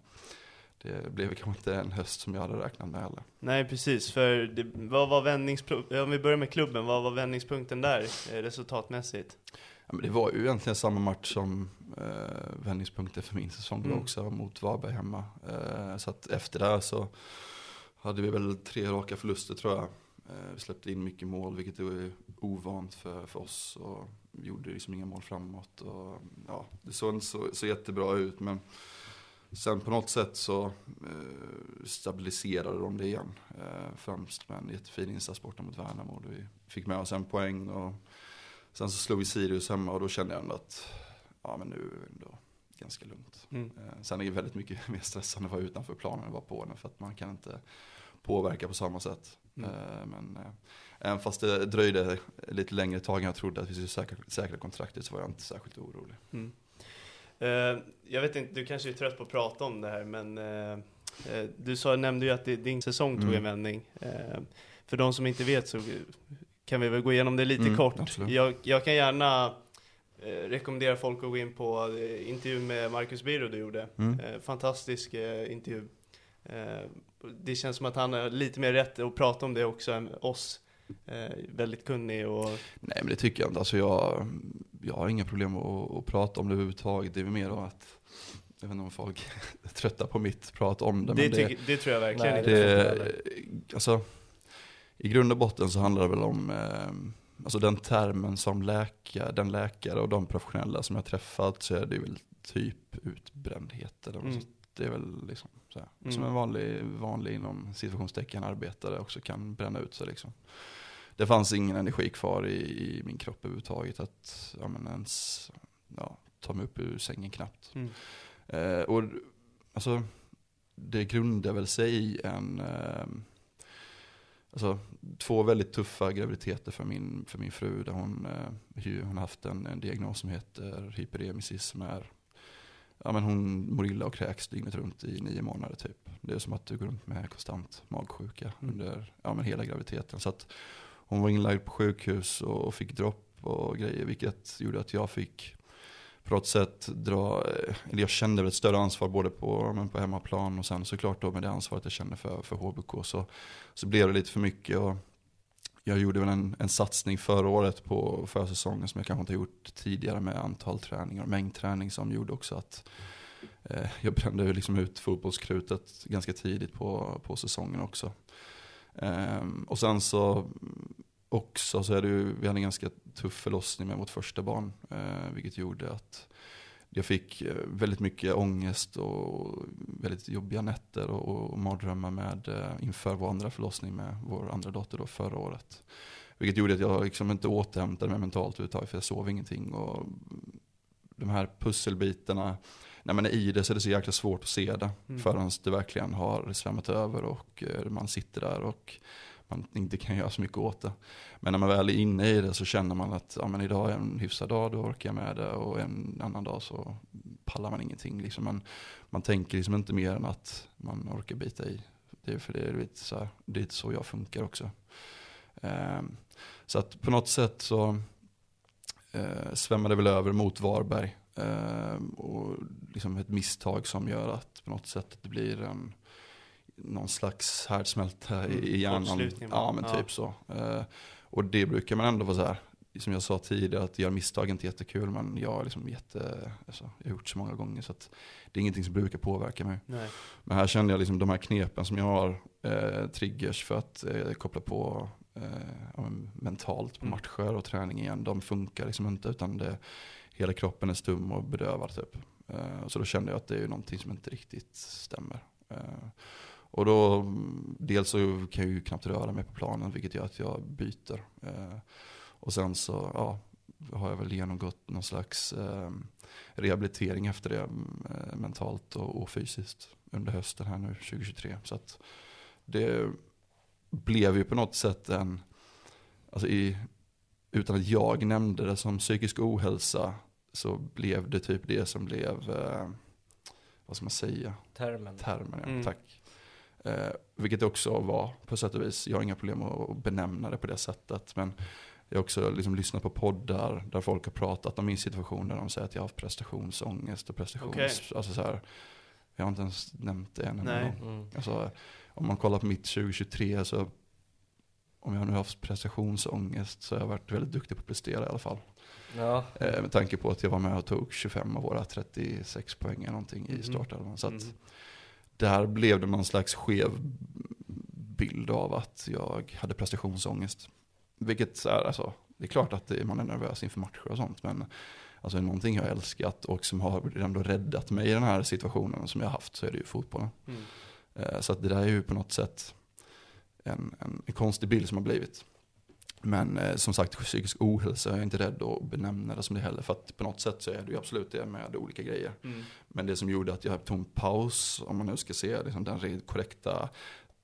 det blev kanske inte en höst som jag hade räknat med heller.
Nej precis, för det, vad var vändningspunkten, om vi börjar med klubben, vad var vändningspunkten där eh, resultatmässigt?
Ja, men det var ju egentligen samma match som eh, vändningspunkten för min säsong
Mm.
också mot Varberg hemma. Eh, så att efter det så hade vi väl tre raka förluster tror jag. Eh, vi släppte in mycket mål vilket är ovant för, för oss och vi gjorde liksom inga mål framåt. Och, ja, det såg inte så, så jättebra ut men sen på något sätt så eh, stabiliserade de det igen. Eh, främst med en jättefin insats borta mot Värnamo. Vi fick med oss en poäng och Sen så slog vi Sirius hemma och då kände jag ändå att ja men nu är det ändå ganska lugnt.
Mm.
Eh, Sen är det väldigt mycket mer stressande att vara utanför planen än vara på den för att man kan inte påverka på samma sätt.
Mm.
Eh, Men eh, även fast det dröjde lite längre tag än jag trodde att vi skulle säkra, säkra kontraktet så var jag inte särskilt orolig.
Mm. Eh, jag vet inte, du kanske är trött på att prata om det här, men eh, eh, du sa, nämnde ju att din säsong tog
Mm.
en vändning. Eh, för de som inte vet så kan vi väl gå igenom det lite
Mm,
kort. Jag, jag kan gärna eh, rekommendera folk att gå in på eh, intervjun med Marcus Birro du gjorde.
Mm.
Eh, fantastisk eh, intervju. Det känns som att han har lite mer rätt att prata om det också än oss. Eh, väldigt kunnig och
Nej men det tycker jag inte. Alltså jag, jag har inga problem att, att prata om det överhuvudtaget. Det är mer att, jag vet inte om folk är trötta på mitt prat om det.
det,
men det,
tycker- det tror jag verkligen
Nej,
inte.
det-
alltså, I grund och botten så handlar det väl om eh, alltså den termen som läkare, den läkare och de professionella som jag träffat så är det väl typ utbrändhet. Eller
Mm.
Det är väl liksom.
Mm.
Som en vanlig, vanlig inom situationstecken arbetare också kan bränna ut sig liksom. Det fanns ingen energi kvar i, i min kropp överhuvudtaget att ja, men ens ja, ta mig upp ur sängen knappt.
Mm.
Eh, och alltså, det grundar väl sig i en, eh, alltså, två väldigt tuffa graviditeter för min, för min fru. Där hon, eh, hon haft en, en diagnos som heter hyperemesis som är Ja men hon mår illa och kräks dygnet runt i nio månader typ. Det är som att du går runt med konstant magsjuka
Mm.
under ja, men hela graviditeten. Så att hon var inlagd på sjukhus och fick dropp och grejer. Vilket gjorde att jag fick på något sätt dra, eh, eller jag kände väl ett större ansvar både på, men på hemmaplan och sen såklart då med det ansvaret jag kände för, för HBK så, så blev det lite för mycket. Och jag gjorde väl en, en satsning förra året på försäsongen som jag kanske inte har gjort tidigare med antal träningar och mängdträning som gjorde också att eh, jag brände liksom ut fotbollskrutet ganska tidigt på, på säsongen också. Eh, och sen så också så är det ju, vi hade en ganska tuff förlossning med vårt första barn. Eh, vilket gjorde att jag fick eh, väldigt mycket ångest och väldigt jobbiga nätter och, och mardrömmar med, eh, inför vår andra förlossning med vår andra dotter då förra året. Vilket gjorde att jag liksom inte återhämtade mig mentalt överhuvudtaget för jag sov ingenting. Och de här pusselbitarna, när man är i det så är det så jäkla svårt att se det.
Mm.
Förrän det verkligen har svämmat över och eh, man sitter där och man inte kan göra så mycket åt det. Men när man väl är inne i det så känner man att ja, men idag är en hyfsad dag, då orkar jag med det. Och en annan dag så pallar man ingenting. Liksom man, man tänker liksom inte mer än att man orkar bita i. Det är för det är lite så, här, det är lite så jag funkar också. Ehm, så att på något sätt så eh, svämmar det väl över mot Varberg. Eh, och liksom ett misstag som gör att på något sätt det blir en någon slags härdsmälta i- i hjärnan. Ja men
ja.
typ så. Eh, och det brukar man ändå vara så här, som jag sa tidigare, att göra misstag är inte jättekul. Men jag, är liksom jätte, alltså, jag har gjort så många gånger så det är ingenting som brukar påverka mig.
Nej.
Men här kände jag liksom de här knepen som jag har, eh, triggers för att eh, koppla på eh, ja, men mentalt på
Mm.
matcher och träning igen. De funkar liksom inte utan det, hela kroppen är stum och bedövad typ. Eh, så då kände jag att det är någonting som inte riktigt stämmer. Och då, dels så kan jag ju knappt röra mig på planen vilket gör att jag byter. Eh, och sen så, ja, har jag väl genomgått någon slags eh, rehabilitering efter det eh, mentalt och, och fysiskt under hösten här nu 2023. Så att det blev ju på något sätt en, alltså i, utan att jag nämnde det som psykisk ohälsa så blev det typ det som blev, vad ska man säga,
Termen.
termen, ja,
Mm.
tack. Eh, vilket det också var på sätt och vis. Jag har inga problem att benämna det på det sättet. Men jag har också liksom lyssnat på poddar där folk har pratat om min situation. Där de säger att jag har haft prestationsångest och prestations...
Okej.
Alltså så här, jag har inte ens nämnt det än.
Nej.
Mm.
Alltså, om man kollar på mitt 2023 så om jag nu har haft prestationsångest så har jag varit väldigt duktig på att prestera i alla fall.
Ja.
Eh, med tanke på att jag var med och tog 25 av våra 36 poäng eller någonting i
Mhm.
startelvan. Så att
Mm.
Där blev det någon slags skev bild av att jag hade prestationsångest. Vilket är, alltså, det är klart att det, man är nervös inför matcher och sånt. Men alltså, är någonting jag har älskat och som har ändå räddat mig i den här situationen som jag har haft så är det ju fotbollen.
Mm.
Eh, Så att det där är ju på något sätt en, en, en konstig bild som har blivit. Men eh, som sagt, psykisk ohälsa är jag inte rädd att benämna det som det heller. För att på något sätt så är det ju absolut det med olika grejer.
Mm.
Men det som gjorde att jag tog en paus, om man nu ska se liksom den korrekta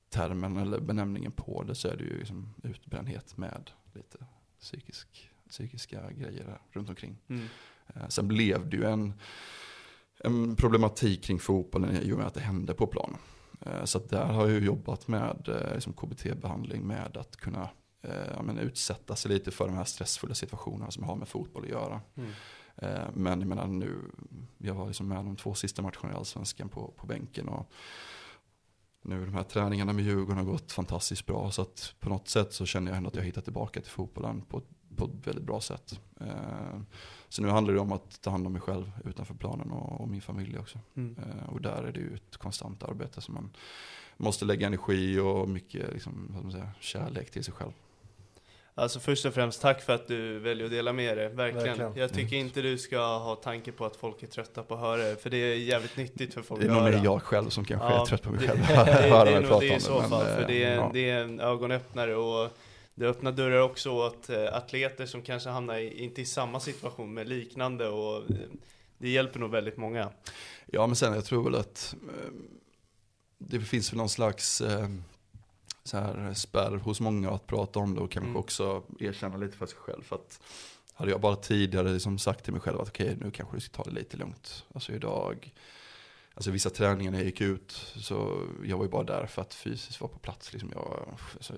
termen eller benämningen på det, så är det ju liksom utbrändhet med lite psykisk, psykiska grejer runt omkring.
Mm.
Eh, Sen blev det ju en, en problematik kring fotbollen i och med att det hände på planen. Eh, Så där har jag ju jobbat med eh, liksom KBT-behandling med att kunna eh, men utsätta sig lite för de här stressfulla situationerna som har med fotboll att göra.
Mm.
Eh, Men jag menar nu, jag var liksom med de två sista matcherna i Allsvenskan på, på bänken. Och nu de här träningarna med Djurgården har gått fantastiskt bra. Så att på något sätt så känner jag ändå att jag hittat tillbaka till fotbollen på, ett- på ett väldigt bra sätt. Eh, Så nu handlar det om att ta hand om mig själv utanför planen och, och min familj också.
Mm.
Eh, Och där är det ju ett konstant arbete som man måste lägga energi och mycket liksom, säga, kärlek till sig själv.
Alltså först och främst tack för att du väljer att dela med dig, verkligen.
Verkligen.
Jag tycker inte du ska ha tanke på att folk är trötta på att höra det, för det är jävligt nyttigt för folk
Det är
att
nog
höra.
mer jag själv som kanske
Ja,
är trött på mig
det-
själv.
det,
Höra
det, är nog det i så fall, för det är,
ja.
det är en ögonöppnare och det öppnar dörrar också åt eh, atleter som kanske hamnar i, inte i samma situation med liknande och eh, det hjälper nog väldigt många.
Ja men sen jag tror väl att eh, det finns väl någon slags så här spärr hos många att prata om det och kanske
Mm.
också erkänna lite för sig själv. För att hade jag bara tidigare liksom sagt till mig själv att okej nu kanske du ska ta det lite lugnt. Alltså idag, alltså vissa träningar när jag gick ut så jag var ju bara där för att fysiskt vara på plats. Liksom jag alltså,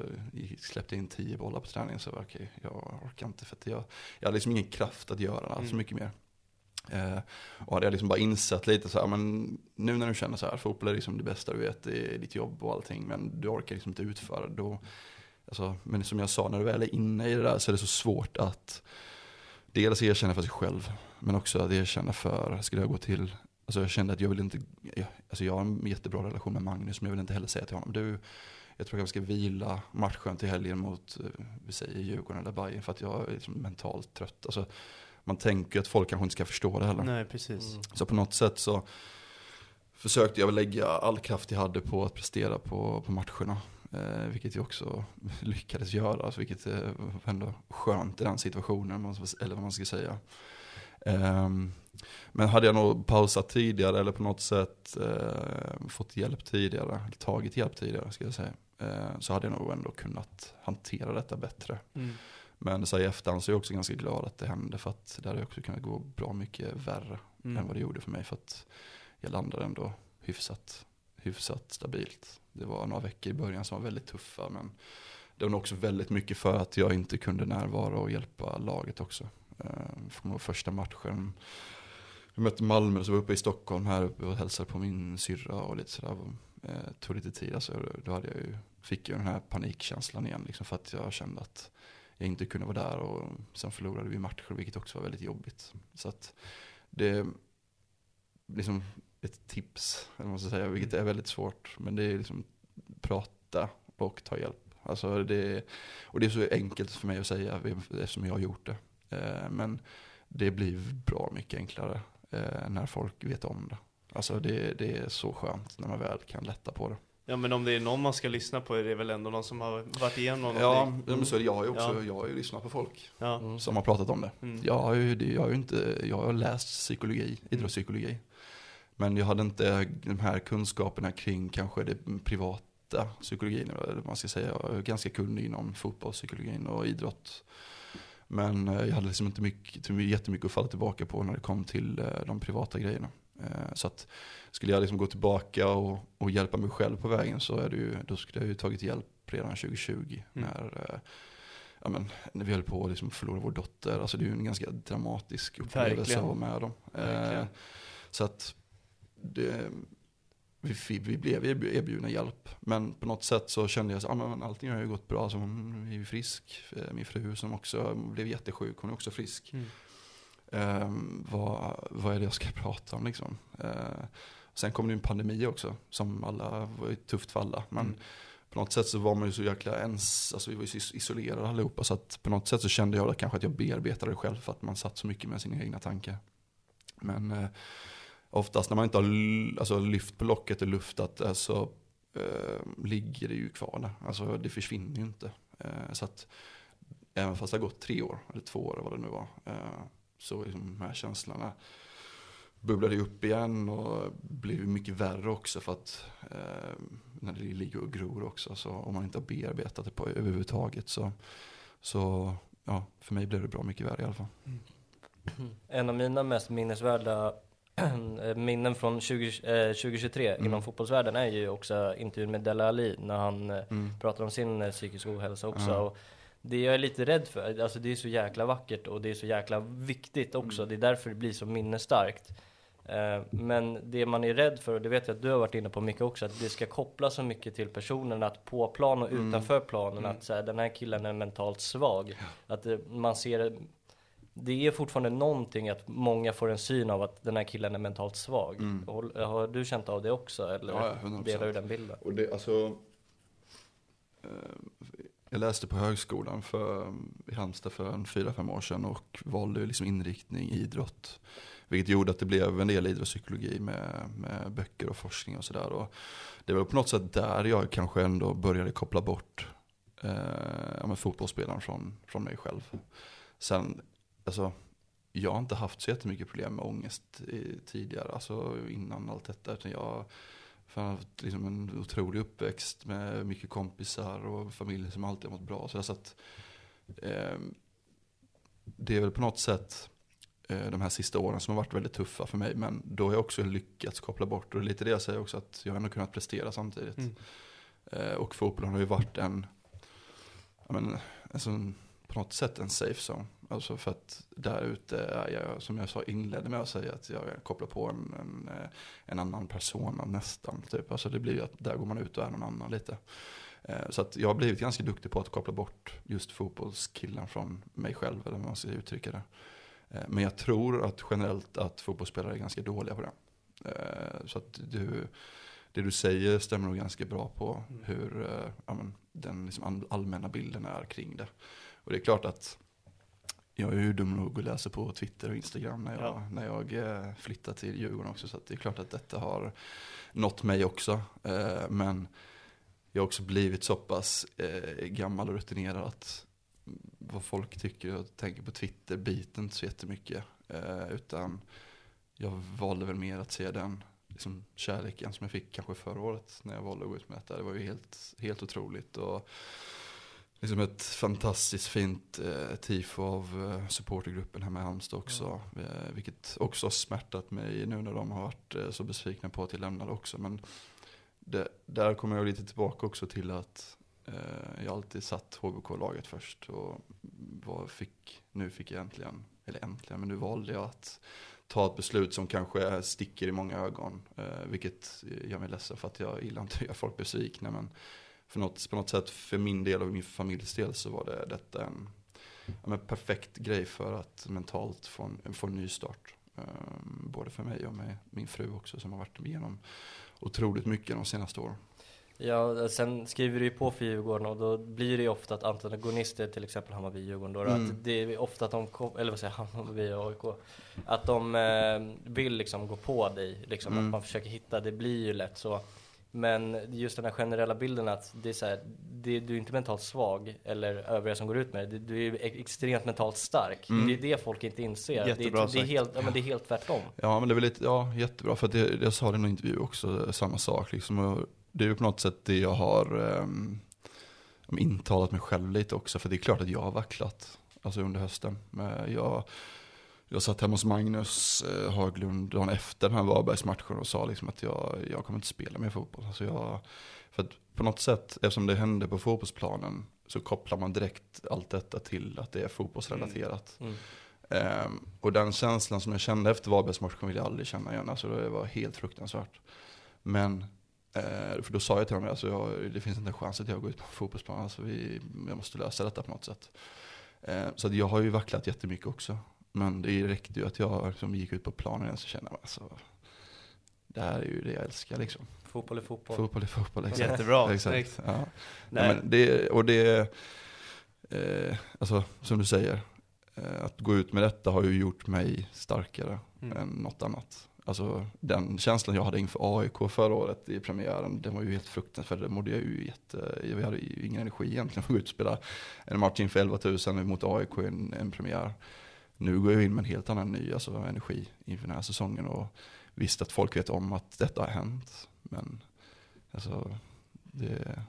släppte in tio bollar på träningen så var okej jag orkar inte för att jag, jag hade liksom ingen kraft att göra allt så
Mm.
mycket mer. Eh, och hade jag liksom bara insett lite så här, men nu när du känner så här, fotboll är liksom det bästa du vet, det är ditt jobb och allting, men du orkar liksom inte utföra det. Då, alltså, men som jag sa, när du väl är inne i det där så är det så svårt att dels erkänna för sig själv, men också att erkänna för, skulle jag gå till, alltså jag kände att jag vill inte, jag, alltså jag har en jättebra relation med Magnus, men jag vill inte heller säga till honom, du, jag tror jag ska vila matchen till helgen mot, eh, vi säger Djurgården eller Bayern för att jag är liksom mentalt trött. Alltså, man tänker att folk kanske inte ska förstå det heller.
Nej, precis.
Mm.
Så på något sätt så försökte jag väl lägga all kraft jag hade på att prestera på, på matcherna. Eh, vilket jag också lyckades göra, alltså, vilket eh, var ändå skönt i den situationen, eller vad man ska säga. Ehm, men hade jag nog pausat tidigare eller på något sätt eh, fått hjälp tidigare, eller tagit hjälp tidigare ska jag säga, eh, så hade jag nog ändå kunnat hantera detta bättre.
Mm.
Men så i efterhand så är jag också ganska glad att det hände för att det hade också kunnat gå bra mycket värre
Mm.
än vad det gjorde för mig för att jag landade ändå hyfsat, hyfsat stabilt. Det var några veckor i början som var väldigt tuffa men det var nog också väldigt mycket för att jag inte kunde närvara och hjälpa laget också. Uh, från första matchen, vi mötte Malmö så var jag uppe i Stockholm här uppe och hälsade på min syrra och lite sådär. Uh, tog lite tid, alltså, då hade jag ju, fick jag den här panikkänslan igen liksom för att jag kände att jag inte kunde vara där och sen förlorade vi matcher vilket också var väldigt jobbigt. Så att det är liksom ett tips, eller vad man ska säga, vilket är väldigt svårt. Men det är liksom prata och ta hjälp. Alltså det, och det är så enkelt för mig att säga eftersom jag har gjort det. Eh, Men det blir bra mycket enklare eh, när folk vet om det. Alltså det, det är så skönt när man väl kan lätta på det.
Ja men om det är någon man ska lyssna på är det väl ändå någon som har varit igenom
Ja,
någonting.
ja, men så är det. jag har ju också,
Ja.
jag har ju lyssnat på folk
Ja.
som har pratat om det.
Mm.
Jag har ju, det- jag har ju inte, jag har läst psykologi, idrottspsykologi. Men jag hade inte de här kunskaperna kring kanske det privata psykologin, eller man ska säga. Jag är ganska kunnig inom fotbollspsykologin och idrott. Men eh, jag hade liksom inte mycket, jättemycket att falla tillbaka på när det kom till eh, de privata grejerna. Eh, Så att skulle jag liksom gå tillbaka och, och hjälpa mig själv på vägen så är det ju, då skulle jag ju tagit hjälp redan 2020.
Mm.
När, eh, ja, men, när vi höll på att liksom förlora vår dotter. Alltså det är ju en ganska dramatisk upplevelse
Verkligen.
att vara med om. Eh, så att det, vi, vi blev erb- erbjudna hjälp. Men på något sätt så kände jag att ah, men allting har ju gått bra. Så hon är ju frisk. Eh, Min fru som också blev jättesjuk, hon är också frisk.
Mm.
Ehm, vad, vad är det jag ska prata om liksom? Eh, sen kom det en pandemi också, som alla var ju tufft för alla. Men
Mm.
på något sätt så var man ju så jäkla ens, alltså vi var ju isolerade allihopa. Så att på något sätt så kände jag kanske att jag bearbetade det själv för att man satt så mycket med sina egna tankar. Men eh, oftast när man inte har alltså, lyft på locket och luftat det så eh, ligger det ju kvar där. Alltså det försvinner ju inte. Eh, så att även fast det har gått tre år, eller två år eller vad det nu var, eh, så liksom de här känslorna bubblade upp igen och blev mycket värre också för att eh, när det ligger och gror också så om man inte har bearbetat det på överhuvudtaget så, så ja, för mig blev det bra mycket värre i alla fall.
En av mina mest minnesvärda minnen från 20, eh, 2023
Mm.
inom fotbollsvärlden är ju också intervjun med Dele Alli när han eh,
Mm.
pratar om sin eh, psykiska ohälsa också. Och det jag är lite rädd för, alltså det är så jäkla vackert och det är så jäkla viktigt också.
Mm.
Det är därför det blir så minnesstarkt. Eh, Men det man är rädd för, och det vet jag att du har varit inne på mycket också, att det ska kopplas så mycket till personen, att på plan och
Mm.
utanför planen,
Mm.
att så här, den här killen är mentalt svag. Att eh, man ser det är fortfarande någonting att många får en syn av att den här killen är mentalt svag.
Mm.
Håll- Har du känt av det också? Eller
Ja, ja, 100%.
delar du den bilden?
Och det, alltså, eh, jag läste på högskolan för, i Halmstad för en fyra, fem år sedan och valde liksom inriktning idrott. Vilket gjorde att det blev en del idrottspsykologi med, med böcker och forskning och sådär. Det var på något sätt där jag kanske ändå började koppla bort eh, fotbollsspelaren från, från mig själv. Sen, alltså, jag har inte haft så jättemycket problem med ångest i, tidigare, alltså innan allt detta. Utan jag har haft liksom en otrolig uppväxt med mycket kompisar och familj som alltid har mått bra. Så, så att, eh, det är väl på något sätt eh, de här sista åren som har varit väldigt tuffa för mig. Men då har jag också lyckats koppla bort. Och det är lite det jag säger också, att jag har ändå kunnat prestera samtidigt. Mm. Eh, och fotbollen har ju varit en, men, alltså, på något sätt en safe zone. Alltså för att där ute är jag, som jag sa, inledde med att säga att jag kopplar på en, en, eh, en annan person nästan. Typ. Alltså det blir ju att där går man ut och är någon annan lite. Eh, så att jag har blivit ganska duktig på att koppla bort just fotbollskillen från mig själv, eller hur man ska uttrycka det. Eh, men jag tror att generellt att fotbollsspelare är ganska dåliga på det. Så att du, det du säger stämmer nog ganska bra på mm. hur ja, men, den liksom allmänna bilden är kring det. Och det är klart att jag är ju dum nog att läsa på Twitter och Instagram när jag, ja. när jag eh, flyttar till Djurgården också. Så det är klart att detta har nått mig också. Eh, men jag har också blivit så pass eh, gammal och rutinerad att vad folk tycker och tänker på Twitter biter inte så jättemycket. Utan jag valde väl mer att se den liksom, kärleken som jag fick kanske förra året när jag valde att gå ut med detta. Det var ju helt, helt otroligt. Och, liksom ett fantastiskt fint eh, tifo av eh, supportergruppen hemma i Halmstad också. Mm. Eh, vilket också har smärtat mig nu när de har varit eh, så besvikna på att jag lämnade också. Men det, där kommer jag lite tillbaka också till att eh, jag alltid satt HBK-laget först. Och vad fick, nu fick jag äntligen, eller äntligen, men nu valde jag att ta ett beslut som kanske sticker i många ögon. Eh, vilket gör mig ledsen för att jag gillar inte att göra folk besvikna. Men för något, på något sätt för min del och min familjs del så var det detta en ja, perfekt grej för att mentalt få en, få en ny start. Um, både för mig och med min fru också som har varit igenom otroligt mycket de senaste åren.
Ja, sen skriver du ju på för Djurgården och då blir det ju ofta att antagonister, till exempel Hammarby Djurgården då, mm. att det är ofta att de, eller vad säger jag, Hammarby och AIK, att de eh, vill liksom gå på dig, liksom mm. att man försöker hitta, det blir ju lätt så. Men just den här generella bilden att det är så här, det, du är inte mentalt svag eller övriga som går ut med det. Du är extremt mentalt stark. Mm. Det är det folk inte inser.
Jättebra
det, det, är helt, ja, men det är helt tvärtom.
Ja men det är väl lite, ja jättebra. För det, jag sa det i en intervju också, samma sak liksom. Det är ju på något sätt det jag har um, intalat mig själv lite också. För det är klart att jag har vacklat. Alltså under hösten. Men jag jag satt hemma hos Magnus eh, Haglund dagen efter den här Varbergsmatchen och sa liksom att jag, jag kommer inte spela mer fotboll. Alltså jag, för att på något sätt, eftersom det hände på fotbollsplanen, så kopplar man direkt allt detta till att det är fotbollsrelaterat. Mm. Mm. Um, och den känslan som jag kände efter Varbergsmatchen vill jag aldrig känna igen. Alltså det var helt fruktansvärt. Men, uh, för då sa jag till honom, alltså jag, det finns inte en chans att jag går ut på fotbollsplanen. Alltså vi, jag måste lösa detta på något sätt. Uh, så jag har ju vacklat jättemycket också. Men det räckte ju att jag liksom gick ut på planen och så kände jag alltså, det här är ju det jag älskar liksom.
Fotboll är fotboll.
Fotboll är fotboll, exakt.
Jättebra.
Exakt. Ja. Nej. Ja, men det, och det, eh, alltså som du säger, eh, att gå ut med detta har ju gjort mig starkare mm. än något annat. Alltså den känslan jag hade inför AIK förra året i premiären, den var ju helt fruktansvärd. Det mådde jag ju jätte, jag hade ju ingen energi egentligen för att gå ut och spela en match inför 11 000 mot AIK i en, en premiär nu går jag in med en helt annan ny alltså, energi inför den här säsongen och visst att folk vet om att detta har hänt. Men alltså, det,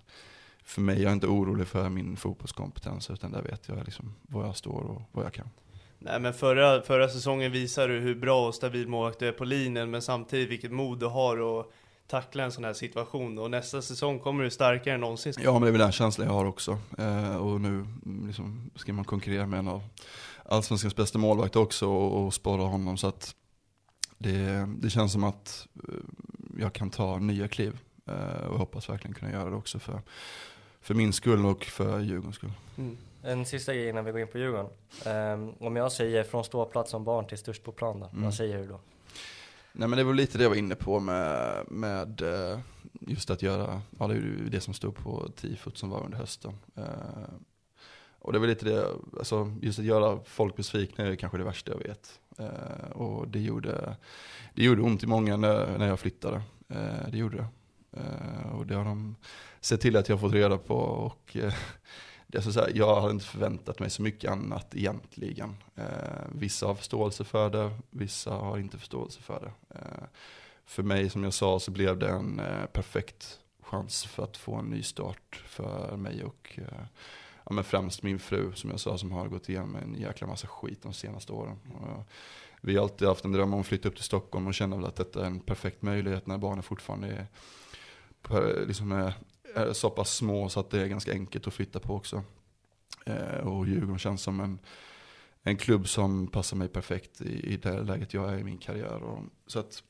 för mig är jag inte orolig för min fotbollskompetens utan där vet jag liksom var jag står och vad jag kan.
Nej men förra, förra säsongen visade du hur bra och stabil målvakt du är på linjen men samtidigt vilket mod du har att tackla en sån här situation och nästa säsong kommer du starkare än någonsin.
Ja men det är väl den känslan jag har också eh, och nu liksom, ska man konkurrera med en av allsvenskans bästa målvakt också och, och spara honom. Så att det, det känns som att eh, jag kan ta nya kliv. Eh, och hoppas verkligen kunna göra det också för, för min skull och för Djurgårdens skull.
Mm. En sista grej innan vi går in på Djurgården. Um, om jag säger från ståplats som barn till störst på plan då, mm. vad säger du då?
Nej men det var lite det jag var inne på med, med just att göra, ja det är ju det som stod på tifot som var under hösten. Eh, och det var lite det, alltså just att göra folk besvikna är kanske det värsta jag vet. Eh, och det gjorde, det gjorde ont i många när, när jag flyttade. Eh, det gjorde det. Eh, och det har de sett till att jag har fått reda på. Och eh, det är så här, jag hade inte förväntat mig så mycket annat egentligen. Eh, vissa har förståelse för det, vissa har inte förståelse för det. Eh, för mig som jag sa så blev det en eh, perfekt chans för att få en ny start för mig och eh, ja, men främst min fru som jag sa som har gått igenom en jäkla massa skit de senaste åren. Och vi har alltid haft en dröm om att flytta upp till Stockholm och känner väl att detta är en perfekt möjlighet när barnen fortfarande är, liksom är är så pass små så att det är ganska enkelt att flytta på också. Eh, och Djurgården känns som en, en klubb som passar mig perfekt i, i det läget jag är i min karriär. Och, så att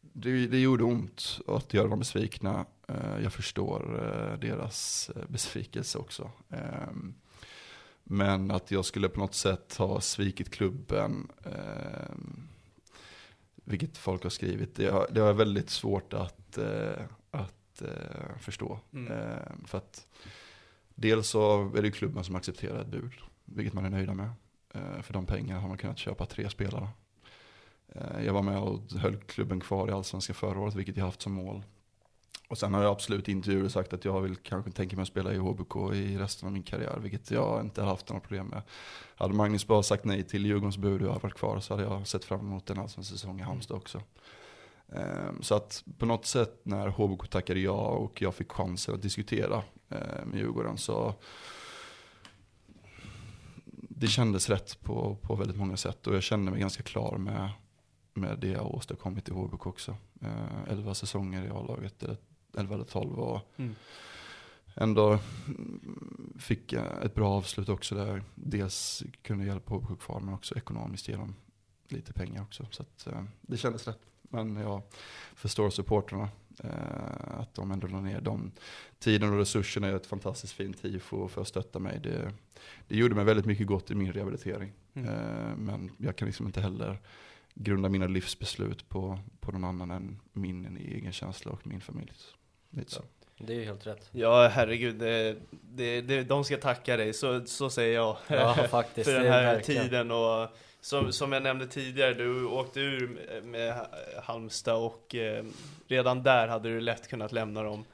det, det gjorde ont att göra dem besvikna. Eh, jag förstår eh, deras eh, besvikelse också. Ehm, men att jag skulle på något sätt ha svikit klubben, ehm, vilket folk har skrivit, det har, det har väldigt svårt att, att förstå. Mm. Eh, för att dels så är det klubben som accepterar ett bud, vilket man är nöjda med. För de pengar har man kunnat köpa tre spelare. Jag var med och höll klubben kvar i allsvenskan förra året, vilket jag haft som mål. Och sen har jag absolut i intervjuer sagt att jag vill kanske tänka mig att spela i HBK i resten av min karriär, vilket jag inte har haft några problem med. Hade Magnus bara sagt nej till Djurgårdens bud och jag varit kvar så hade jag sett fram emot en allsvensk säsong i Halmstad också. Ehm, så att på något sätt när HBK tackade ja och jag fick chansen att diskutera eh, med Djurgården så det kändes rätt på, på väldigt många sätt och jag kände mig ganska klar med, med det jag åstadkommit i HBK också. Eh, elva säsonger i A-laget, elva eller tolv och mm. ändå fick ett bra avslut också där. Dels kunde hjälpa HBK kvar men också ekonomiskt ge dem lite pengar också. Så att, eh, det kändes rätt. Men jag förstår supporterna. Eh, att de ändå la ner de tiden och resurserna i ett fantastiskt fint tifo för att stötta mig. Det, det gjorde mig väldigt mycket gott i min rehabilitering. Mm. Eh, men jag kan liksom inte heller grunda mina livsbeslut på, på någon annan än min egen känsla och min familj. Lite så.
Det är helt rätt.
Ja, herregud. Det, det, det, de ska tacka dig, så, så säger jag.
Ja, faktiskt.
För den här tiden och som, som jag nämnde tidigare, du åkte ur med Halmstad och eh, redan där hade du lätt kunnat lämna dem.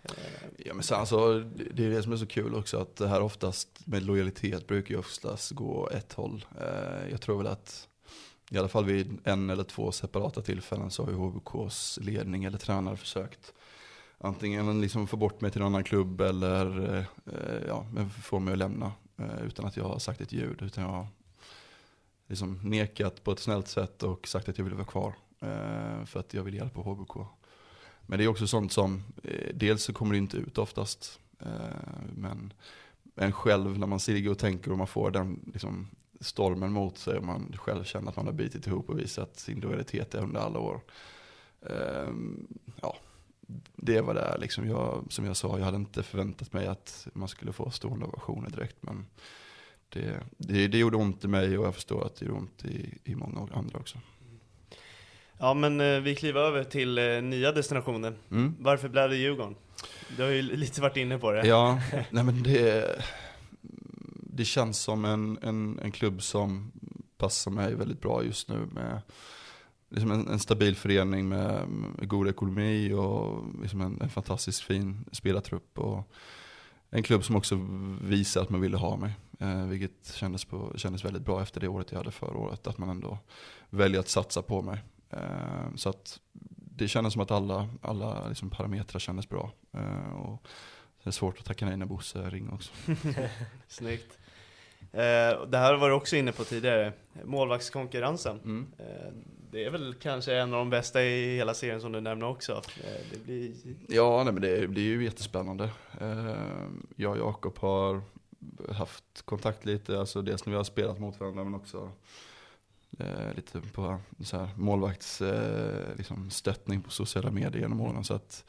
Ja men sen alltså, det är det som är så kul också att det här oftast med lojalitet brukar ju oftast gå ett håll. Eh, jag tror väl att i alla fall vid en eller två separata tillfällen så har ju HBKs ledning eller tränare försökt antingen liksom få bort mig till en annan klubb eller eh, ja, få mig att lämna eh, utan att jag har sagt ett ljud. Utan jag liksom nekat på ett snällt sätt och sagt att jag vill vara kvar. Eh, för att jag vill hjälpa HBK. Men det är också sånt som, eh, dels så kommer det inte ut oftast. Eh, men en själv när man ligger och tänker och man får den liksom, stormen mot sig och man själv känner att man har bitit ihop och visat sin lojalitet under alla år. ja, det var det liksom. Jag, som jag sa, jag hade inte förväntat mig att man skulle få stående ovationer direkt. Men det, det, det gjorde ont i mig och jag förstår att det gjorde ont i, i många andra också.
Ja men eh, vi kliver över till eh, nya destinationer. Mm. Varför blev det Djurgården? Du har ju lite varit inne på det.
Ja, nej men det, det känns som en, en, en klubb som passar mig väldigt bra just nu med liksom en, en stabil förening med, med god ekonomi och liksom en, en fantastiskt fin spelartrupp. Och en klubb som också visar att man ville ha mig. Eh, vilket kändes, på, kändes väldigt bra efter det året jag hade förra året. Att man ändå väljer att satsa på mig. Eh, så att det kändes som att alla, alla liksom parametrar kändes bra. Eh, och det är svårt att tacka nej när Bosse ringer också.
Snyggt. Eh, det här var du också inne på tidigare, målvaktskonkurrensen. Mm. Eh, det är väl kanske en av de bästa i hela serien som du nämner också. Eh, det blir...
Ja, nej, men det blir ju jättespännande. Eh, jag och Jakob har haft kontakt lite, alltså dels när vi har spelat mot varandra men också eh, lite på så här, målvaktsstöttning eh, liksom stöttning på sociala medier genom åren. Så att,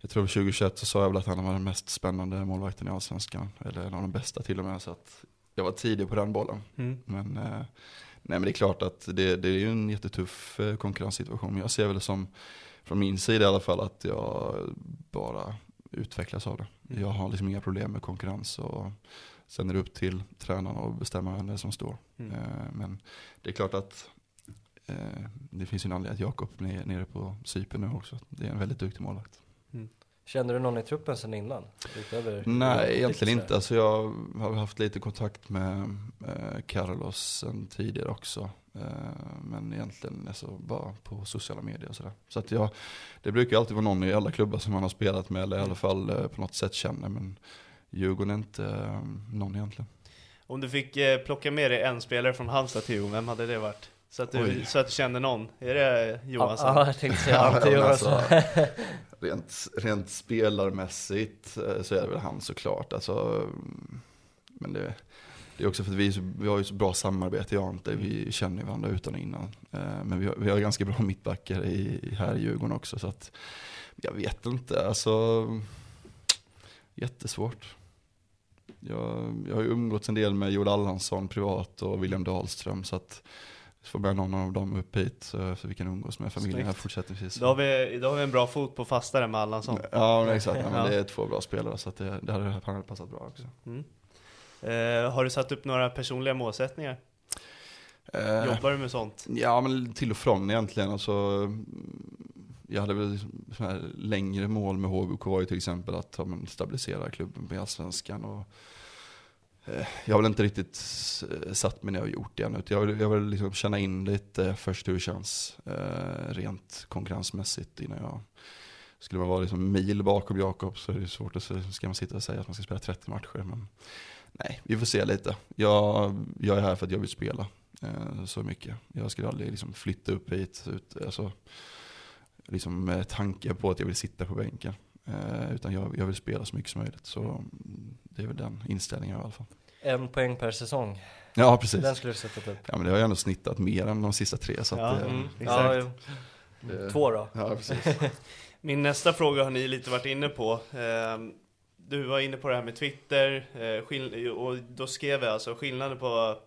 jag tror 2021 så sa jag väl att han var den mest spännande målvakten i Allsvenskan. Eller en av de bästa till och med. Så att jag var tidig på den bollen. Mm. Men eh, Nej men det är klart att det, det är ju en jättetuff eh, konkurrenssituation. Men jag ser väl som, från min sida i alla fall, att jag bara utvecklas av det.
Mm.
Jag har liksom inga problem med konkurrens. Och sen är det upp till tränarna att bestämma vem det är som står.
Mm.
Eh, Men det är klart att det finns en anledning att Jakob är nere på Cypern nu också. Det är en väldigt duktig målvakt.
Kände du någon i truppen sen innan? Utöver
Nej, egentligen inte. Alltså jag har haft lite kontakt med eh, Carlos sen tidigare också. Eh, men egentligen alltså bara på sociala medier och sådär. Så att jag, det brukar alltid vara någon i alla klubbar som man har spelat med eller i alla fall eh, på något sätt känner. Men Djurgården är inte eh, någon egentligen.
Om du fick eh, plocka med dig en spelare från Halmstad Theo, vem hade det varit? Så att, du,
Oj.
så att du kände någon. Är det Johansson?
Ja, jag tänkte säga Ante Johansson.
Rent, rent spelarmässigt eh, så är det väl han såklart. Alltså, mm, men det, det är också för att vi, vi har ju så bra samarbete, jag och Ante. Vi känner ju varandra utan och innan. Eh, Men vi har, vi har ganska bra mittbackar i, här i Djurgården också. Så att, jag vet inte, alltså jättesvårt. Jag, jag har ju umgåtts en del med Joel Allansson privat och William Dahlström. Så att får med någon av dem upp hit så, så vi kan umgås med familjen här fortsättningsvis.
Då har, vi, då har vi en bra fot på fastare med Allansson.
Ja, men exakt. Ja, men. Det är två bra spelare så det, det hade, hade passat bra också.
Mm. Eh, har du satt upp några personliga målsättningar?
Eh,
Jobbar du med sånt?
Ja, men till och från egentligen. Alltså, jag hade väl så längre mål med HBK var ju till exempel att ja, stabilisera klubben på allsvenskan. Och, Eh, jag har väl inte riktigt eh, satt mig ner och gjort det ännu. Jag vill, jag vill liksom känna in lite först hur det känns eh, rent konkurrensmässigt innan jag skulle man vara liksom mil bakom Jakob så är det svårt att ska man sitta och säga att man ska spela 30 matcher. Men nej, vi får se lite. Jag, jag är här för att jag vill spela eh, så mycket. Jag skulle aldrig liksom flytta upp hit ut, alltså, liksom med tanke på att jag vill sitta på bänken. Eh, utan jag, jag vill spela så mycket som möjligt. Så mm, det är väl den inställningen i alla fall.
En poäng per säsong.
Ja, precis.
Den skulle du sätta upp.
Ja, men det har jag ändå snittat mer än de sista tre. Så
Ja,
att, eh,
mm,
Ja,
exakt.
jo.
det-
Två då.
Ja, precis.
Min nästa fråga har ni lite varit inne på. Ehm, Du var inne på det här med Twitter, eh, och då skrev jag alltså skillnaden på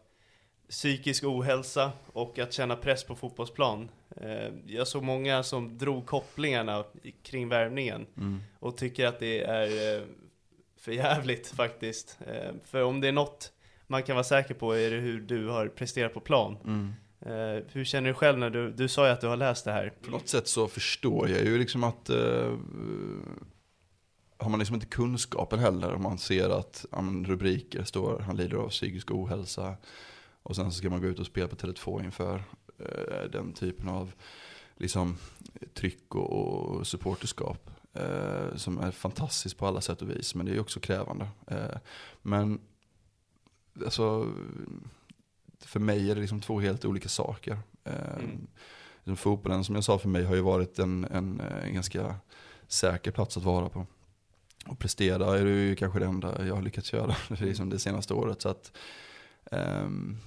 psykisk ohälsa och att känna press på fotbollsplan. Eh, Jag såg många som drog kopplingarna kring värvningen
Mm.
och tycker att det är eh, för jävligt faktiskt. Eh, För om det är något man kan vara säker på är det hur du har presterat på plan.
Mm.
Hur känner du själv när du, du sa ju att du har läst det här?
På något sätt så förstår jag ju liksom att har man liksom inte kunskapen heller om man ser att men rubriker står han lider av psykisk ohälsa och sen så ska man gå ut och spela på Tele2 inför eh, den typen av liksom tryck och, och supporterskap eh, som är fantastiskt på alla sätt och vis men det är också krävande. Eh, men alltså för mig är det liksom två helt olika saker. Eh,
Mm.
liksom fotbollen som jag sa för mig har ju varit en, en, en ganska säker plats att vara på. Och prestera är det ju kanske det enda jag har lyckats göra liksom det senaste året. Så att, ehm,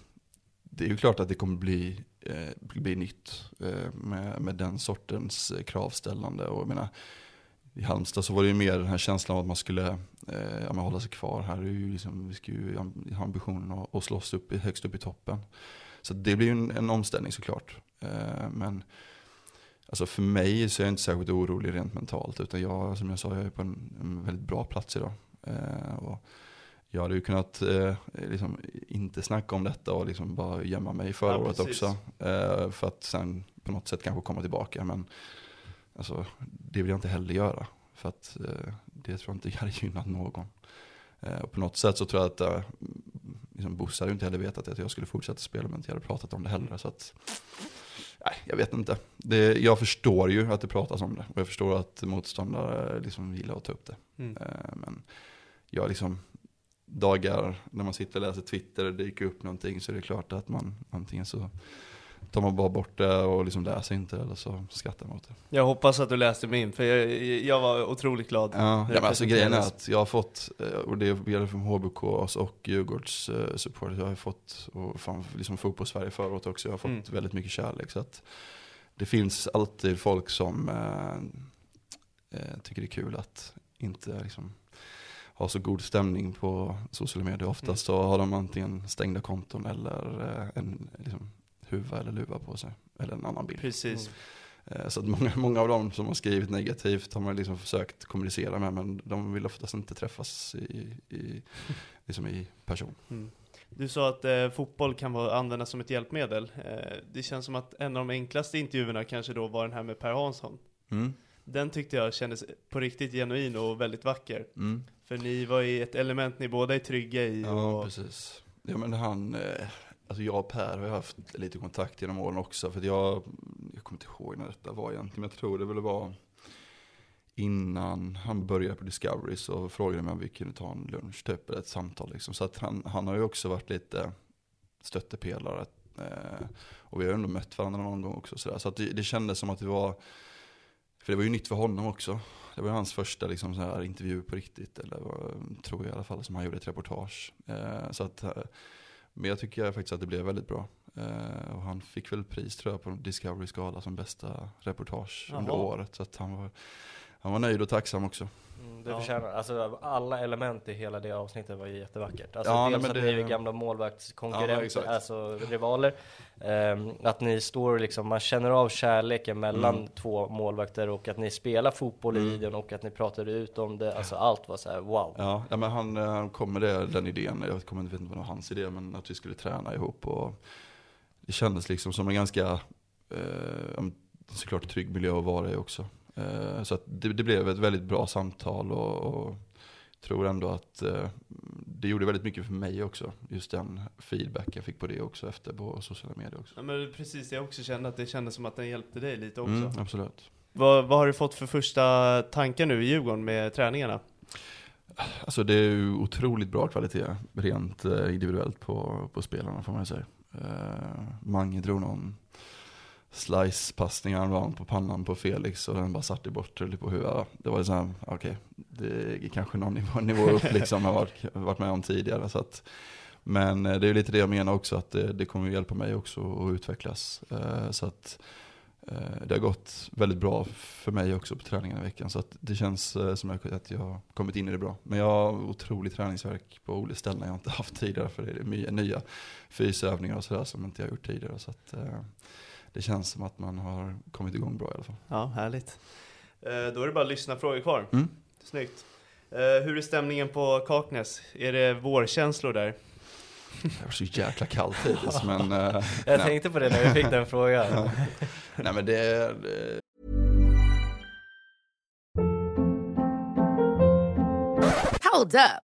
det är ju klart att det kommer bli, eh, bli nytt eh, med, med den sortens eh, kravställande. Och jag menar, I Halmstad så var det ju mer den här känslan av att man skulle eh, ja, hålla sig kvar. Här är ju liksom, vi ska ju ha ambitionen att, att slåss upp, högst upp i toppen. Så det blir ju en, en omställning såklart. Eh, men alltså för mig så är jag inte särskilt orolig rent mentalt. Utan jag, som jag sa, jag är på en, en väldigt bra plats idag. Eh, och jag hade ju kunnat eh, liksom inte snacka om detta och liksom bara gömma mig förra
Ja,
året
precis.
också. Eh, för att sen på något sätt kanske komma tillbaka. Men alltså, det vill jag inte heller göra. För att eh, det tror jag inte hade gynnat någon. Eh, och på något sätt så tror jag att eh, liksom Bosse hade ju inte heller vetat att jag skulle fortsätta spela men inte hade pratat om det heller. Så att, nej, jag vet inte. Det, jag förstår ju att det pratas om det och jag förstår att motståndare liksom gillar att ta upp det.
Mm.
Eh, men jag liksom, dagar när man sitter och läser Twitter och det dyker upp någonting så är det klart att man antingen så tar man bara bort det och liksom läser inte eller så skrattar man åt det.
Jag hoppas att du läste min, för jag, jag var otroligt glad.
Ja, ja men alltså grejen är att jag har fått, eh, och det gäller från HBKs och Djurgårds eh, support, jag har fått, och fan, liksom fotbollssverige året också, jag har fått
Mm.
väldigt mycket kärlek. Så att det finns alltid folk som eh, eh, tycker det är kul att inte liksom, ha så god stämning på sociala medier. Oftast så har de antingen stängda konton eller eh, en, liksom, huva eller luva på sig. Eller en annan bild.
Precis.
Eh, Så att många, många av dem som har skrivit negativt har man liksom försökt kommunicera med men de vill oftast inte träffas i, i, liksom i person.
Mm. Du sa att eh, fotboll kan vara, användas som ett hjälpmedel. Eh, det känns som att en av de enklaste intervjuerna kanske då var den här med Per Hansson.
Mm.
Den tyckte jag kändes på riktigt genuin och väldigt vacker.
Mm.
För ni var i ett element ni båda är trygga i.
Ja,
och,
precis. Ja, men han, eh, alltså jag och Per har ju haft lite kontakt genom åren också. För jag, jag kommer inte ihåg när detta var egentligen, men jag tror det väl var innan han började på Discovery så frågade mig om vi kunde ta en lunch typ, eller ett samtal liksom. Så att han, han har ju också varit lite stöttepelare. Eh, och vi har ju ändå mött varandra någon gång också. Så, där. så att det, det kändes som att det var, för det var ju nytt för honom också. Det var hans första liksom, så här, intervju på riktigt, eller tror jag i alla fall, som han gjorde ett reportage. Eh, så att, eh, men jag tycker faktiskt att det blev väldigt bra. Eh, och han fick väl pris tror jag på Discovery-skala som bästa reportage under
Jaha.
året. Så att han var, han var nöjd och tacksam också.
Mm, det
Ja.
förtjänar, alltså alla element i hela det avsnittet var ju jättevackert. Alltså
Ja, nej,
dels
men
att
det-
ni är gamla
Ja,
målvaktskonkurrenter,
exakt.
alltså rivaler. Ehm, att ni står liksom, man känner av kärleken mellan
Mm.
två målvakter och att ni spelar fotboll i
Mm.
den och att ni pratade ut om det. Alltså allt var så här: wow.
Ja, ja men han, eh, han kom med det, den idén, jag kommer inte vet inte vad det var hans idé, men att vi skulle träna ihop. Och det kändes liksom som en ganska, eh, ja, såklart trygg miljö att vara i också. Eh, så att det, det blev ett väldigt bra samtal och, och tror ändå att eh, det gjorde väldigt mycket för mig också. Just den feedback jag fick på det också efter på sociala medier också.
Ja, men precis, jag också kände att det kändes som att den hjälpte dig lite också.
Mm, absolut.
Vad, vad har du fått för första tankar nu i Djurgården med träningarna?
Alltså det är ju otroligt bra kvalitet rent eh, individuellt på, på spelarna får man ju säga. Uh, Mange drog någon slice-passning häromdagen på pannan på Felix och den bara satt i bortre på huvudet. Det var här, okej, det är kanske någon nivå, nivå upp liksom jag varit, varit med om tidigare. Så att, men eh, det är lite det jag menar också, att det, det kommer hjälpa mig också att utvecklas. Eh, så att eh, det har gått väldigt bra för mig också på träningen i veckan. Så att det känns som att jag har kommit in i det bra. Men jag har otrolig träningsverk på olika ställen jag inte haft tidigare. För det är nya fysövningar och sådär som inte jag har gjort tidigare. Så att, det känns som att man har kommit igång bra i alla fall.
Ja, härligt. Eh, då är det bara lyssna frågor kvar.
Mm.
Snyggt. Eh, hur är stämningen på Kaknäs? Är det vårkänslor där?
Det var så jäkla kallt hittills men... eh,
Jag
nej.
tänkte på det när vi fick den frågan.
Nej men det det-
Hold up.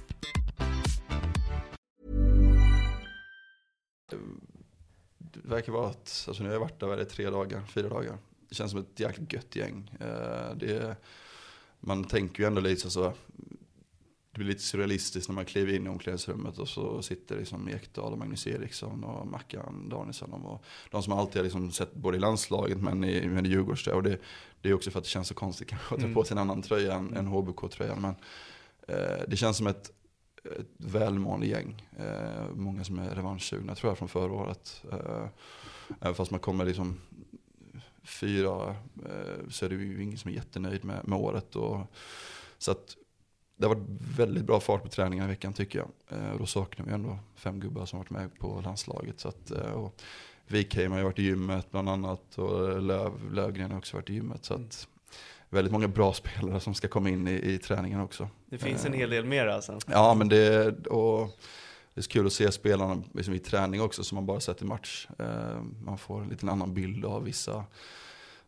verkar vara att, alltså nu har jag varit där, vad tre dagar, fyra dagar. Det känns som ett jäkligt gött gäng. Eh, Det man tänker ju ändå lite så, det blir lite surrealistiskt när man kliver in i omklädningsrummet och så sitter liksom Ekdal och Magnus Eriksson och Mackan Danielsson. Och de som alltid har liksom sett både i landslaget men i, men i Djurgårdströja. Och det, det är också för att det känns så konstigt kanske att ta på sig en annan tröja än, än HBK-tröjan. Men eh, det känns som ett, ett välmående gäng. Eh, många som är revanschsugna tror jag från förra året. Eh, även fast man kommer liksom fyra eh, så är det ju ingen som är jättenöjd med, med året. Och, så att det har varit väldigt bra fart på träningen i veckan tycker jag. Eh, och då saknar vi ändå fem gubbar som varit med på landslaget. Så att, eh, och Wikheim har ju varit i gymmet bland annat och Löv, Lövgren har också varit i gymmet. Så att väldigt många bra spelare som ska komma in i, i träningen också.
Det finns en
Eh,
hel del mer alltså.
Ja, men det, och det är så kul att se spelarna liksom i träning också som man bara sett i match. Eh, Man får en liten annan bild av vissa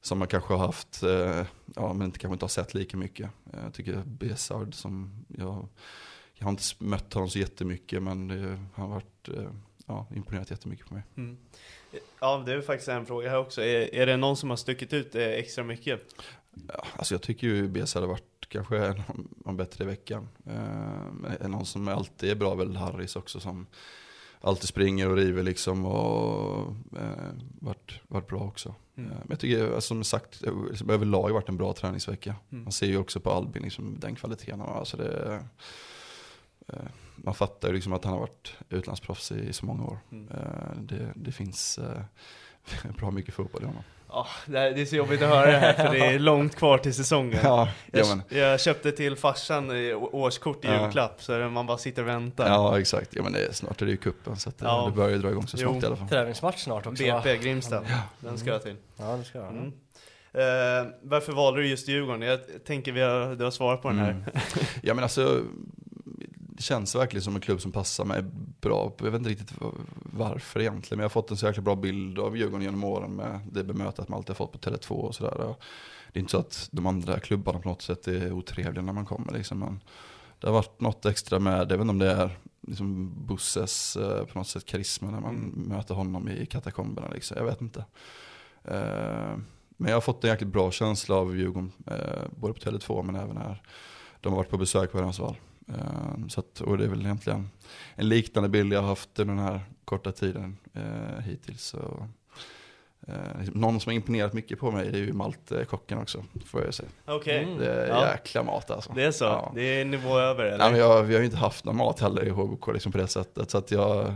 som man kanske har haft, eh, ja men inte, kanske inte har sett lika mycket. Jag tycker Besard som, jag, jag har inte mött honom så jättemycket men det, han har varit, ja, imponerat jättemycket på mig.
Mm. Ja, det är faktiskt en fråga här också. Är, är det någon som har stuckit ut extra mycket?
Ja, alltså jag tycker ju Besard har varit kanske de bättre i veckan. Eh, någon som alltid är bra väl Harris också som alltid springer och river liksom och eh, varit varit, bra också.
Mm.
Eh, Men jag tycker, alltså, som sagt, liksom, överlag varit en bra träningsvecka.
Mm.
Man ser ju också på Albin liksom, den kvaliteten. han har. Alltså, det, eh, man fattar ju liksom att han har varit utlandsproffs i, i så många år.
Mm.
Eh, det, det finns eh, bra mycket fotboll i honom.
Ja, det är det är så jobbigt att höra det här för det är långt kvar till säsongen.
Ja, ja,
Jag, jag köpte till farsan årskort i
Ja.
julklapp, så man bara sitter och väntar.
ja exakt. Ja, men det, är- snart är det ju kuppen så att, det-
Ja.
det börjar ju dra igång så
Jo.
snart i alla fall.
Träningsmatch snart också?
BP Grimsta, den ska jag till.
Ja det ska jag.
Mm. Eh, varför valde du just Djurgården? Jag tänker vi har, du har svarat på den här.
Mm. Ja men alltså, känns verkligen som en klubb som passar mig bra. Jag vet inte riktigt va- varför egentligen, men jag har fått en så jäkla bra bild av Djurgården genom åren med det bemötandet man alltid har fått på Tele2 och sådär. Det är inte så att de andra klubbarna på något sätt är otrevliga när man kommer liksom, men det har varit något extra med, jag vet inte om det är liksom Busses eh, på något sätt karisma när man
Mm.
möter honom i katakomberna liksom, jag vet inte. Eh, men jag har fått en jäkligt bra känsla av Djurgården, eh, både på Tele2 men även här. De har varit på besök på Örjansvall. Eh, så att, och det är väl egentligen en liknande bild jag har haft under den här korta tiden eh, hittills. Så, eh, liksom, någon som har imponerat mycket på mig det är ju Malte, kocken också, får jag säga.
Okej,
Mm.
Det är
Ja.
jäkla mat alltså.
det är så?
Ja.
Det är nivå över eller?
Nej, men jag, vi har ju inte haft någon mat heller i HBK liksom på det sättet. Så att jag,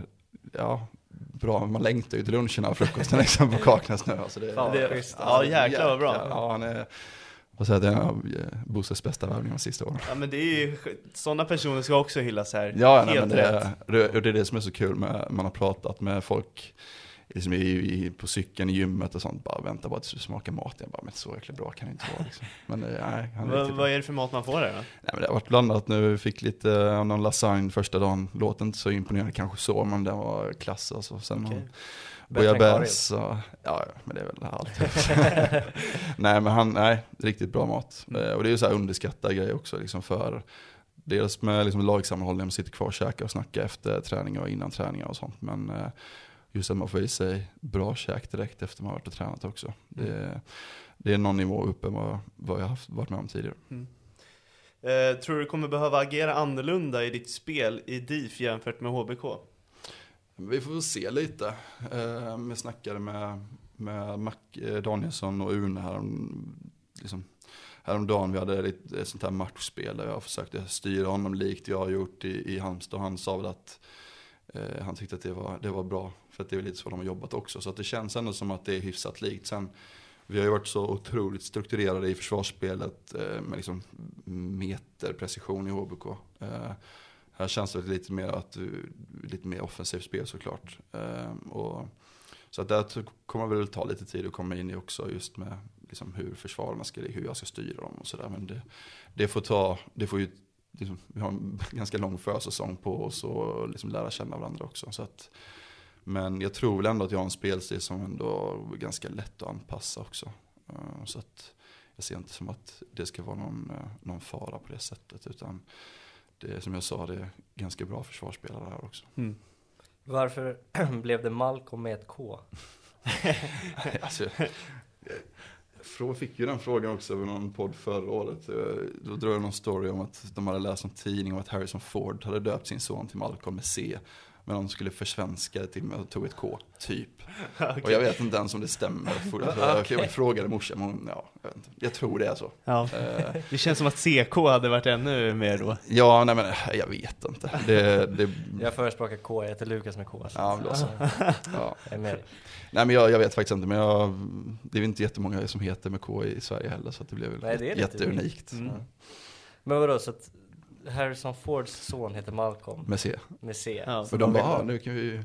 ja, bra, man längtar ju till luncherna och frukosten liksom på Kaknäs nu. Alltså det,
Fan,
Det-
schysst.
ja, jäklar vad bra.
Ja, han är, och så att det är en av Bosses bästa värvningar de sista åren.
Ja men det är ju, sådana personer ska också hyllas här.
Ja, nej,
Helt
men det,
rätt.
är- det är det som är så kul med, man har pratat med folk liksom i, i, på cykeln i gymmet och sånt, bara vänta bara tills du smakar mat. Jag bara, men så jäkla bra kan det inte vara liksom. Men eh, nej, han är
Vad, är det för mat man får här då?
Nej, men det har varit blandat nu, vi fick lite av någon lasagne första dagen, låter inte så imponerande kanske så, men den var klass alltså. Sen
än
bouillabaisse och, ja, men det är väl allt. nej, men han, nej, riktigt bra mat. Eh, Och det är ju så här underskattad grej också, liksom för dels med liksom lagsammanhållning, man sitter kvar och käkar och snackar efter träningar och innan träningar och sånt. Men just att man får i sig bra käk direkt efter man varit och tränat också. Det, det är någon nivå uppe än vad, vad jag haft, varit med om tidigare.
Eh, tror du kommer behöva agera annorlunda i ditt spel i DIF jämfört med HBK?
Vi får väl se lite. Eh, vi snackade med, med Mac eh, Danielsson och Une här, liksom, häromdagen. Vi hade ett, ett sånt här matchspel där jag försökte styra honom likt jag har gjort i, i Halmstad. Han sa väl att eh, han tyckte att det var, det var bra. För att det är lite så de har jobbat också. Så att det känns ändå som att det är hyfsat likt. Sen, vi har ju varit så otroligt strukturerade i försvarsspelet eh, med liksom meterprecision i HBK. Eh, här känns det lite mer att du, lite mer offensivt spel såklart. Eh, och, så att det kommer väl ta lite tid att komma in i också just med liksom hur försvararna ska, hur jag ska styra dem och sådär. Men det, det får ta, det får ju, liksom, vi har en ganska lång försäsong på oss och liksom lära känna varandra också. Så att, men jag tror väl ändå att jag har en spelstil som ändå är ganska lätt att anpassa också. Ehm, så att jag ser inte som att det ska vara någon, eh, någon fara på det sättet. Utan det är som jag sa, det är ganska bra försvarsspelare här också.
Varför blev det Malcolm med ett K?
alltså, jag fick ju den frågan också över någon podd förra året. Eh, Då drog jag någon story om att de hade läst en tidning om att Harrison Ford hade döpt sin son till Malcolm med C. Men de skulle försvenska det till med och tog ett K, typ. Och jag vet inte ens om det stämmer. Jag, jag frågade morsan, men hon, ja, jag, vet inte. jag tror det är så.
Ja.
Eh,
Det känns som att CK hade varit ännu mer då.
Ja, nej men jag vet inte. Det, det,
Jag förespråkar K, jag heter Lukas med K. Så
Ja, då så. ja. Nej men jag, jag vet faktiskt inte, men jag, det är väl inte jättemånga som heter med K i Sverige heller, så att det blev väl
Nej, det
jätteunikt.
Mm.
Men vadå, så att Harrison Fords son heter Malcolm
Med C.
med C?
Ja.
Så
Och de bara, nu kan vi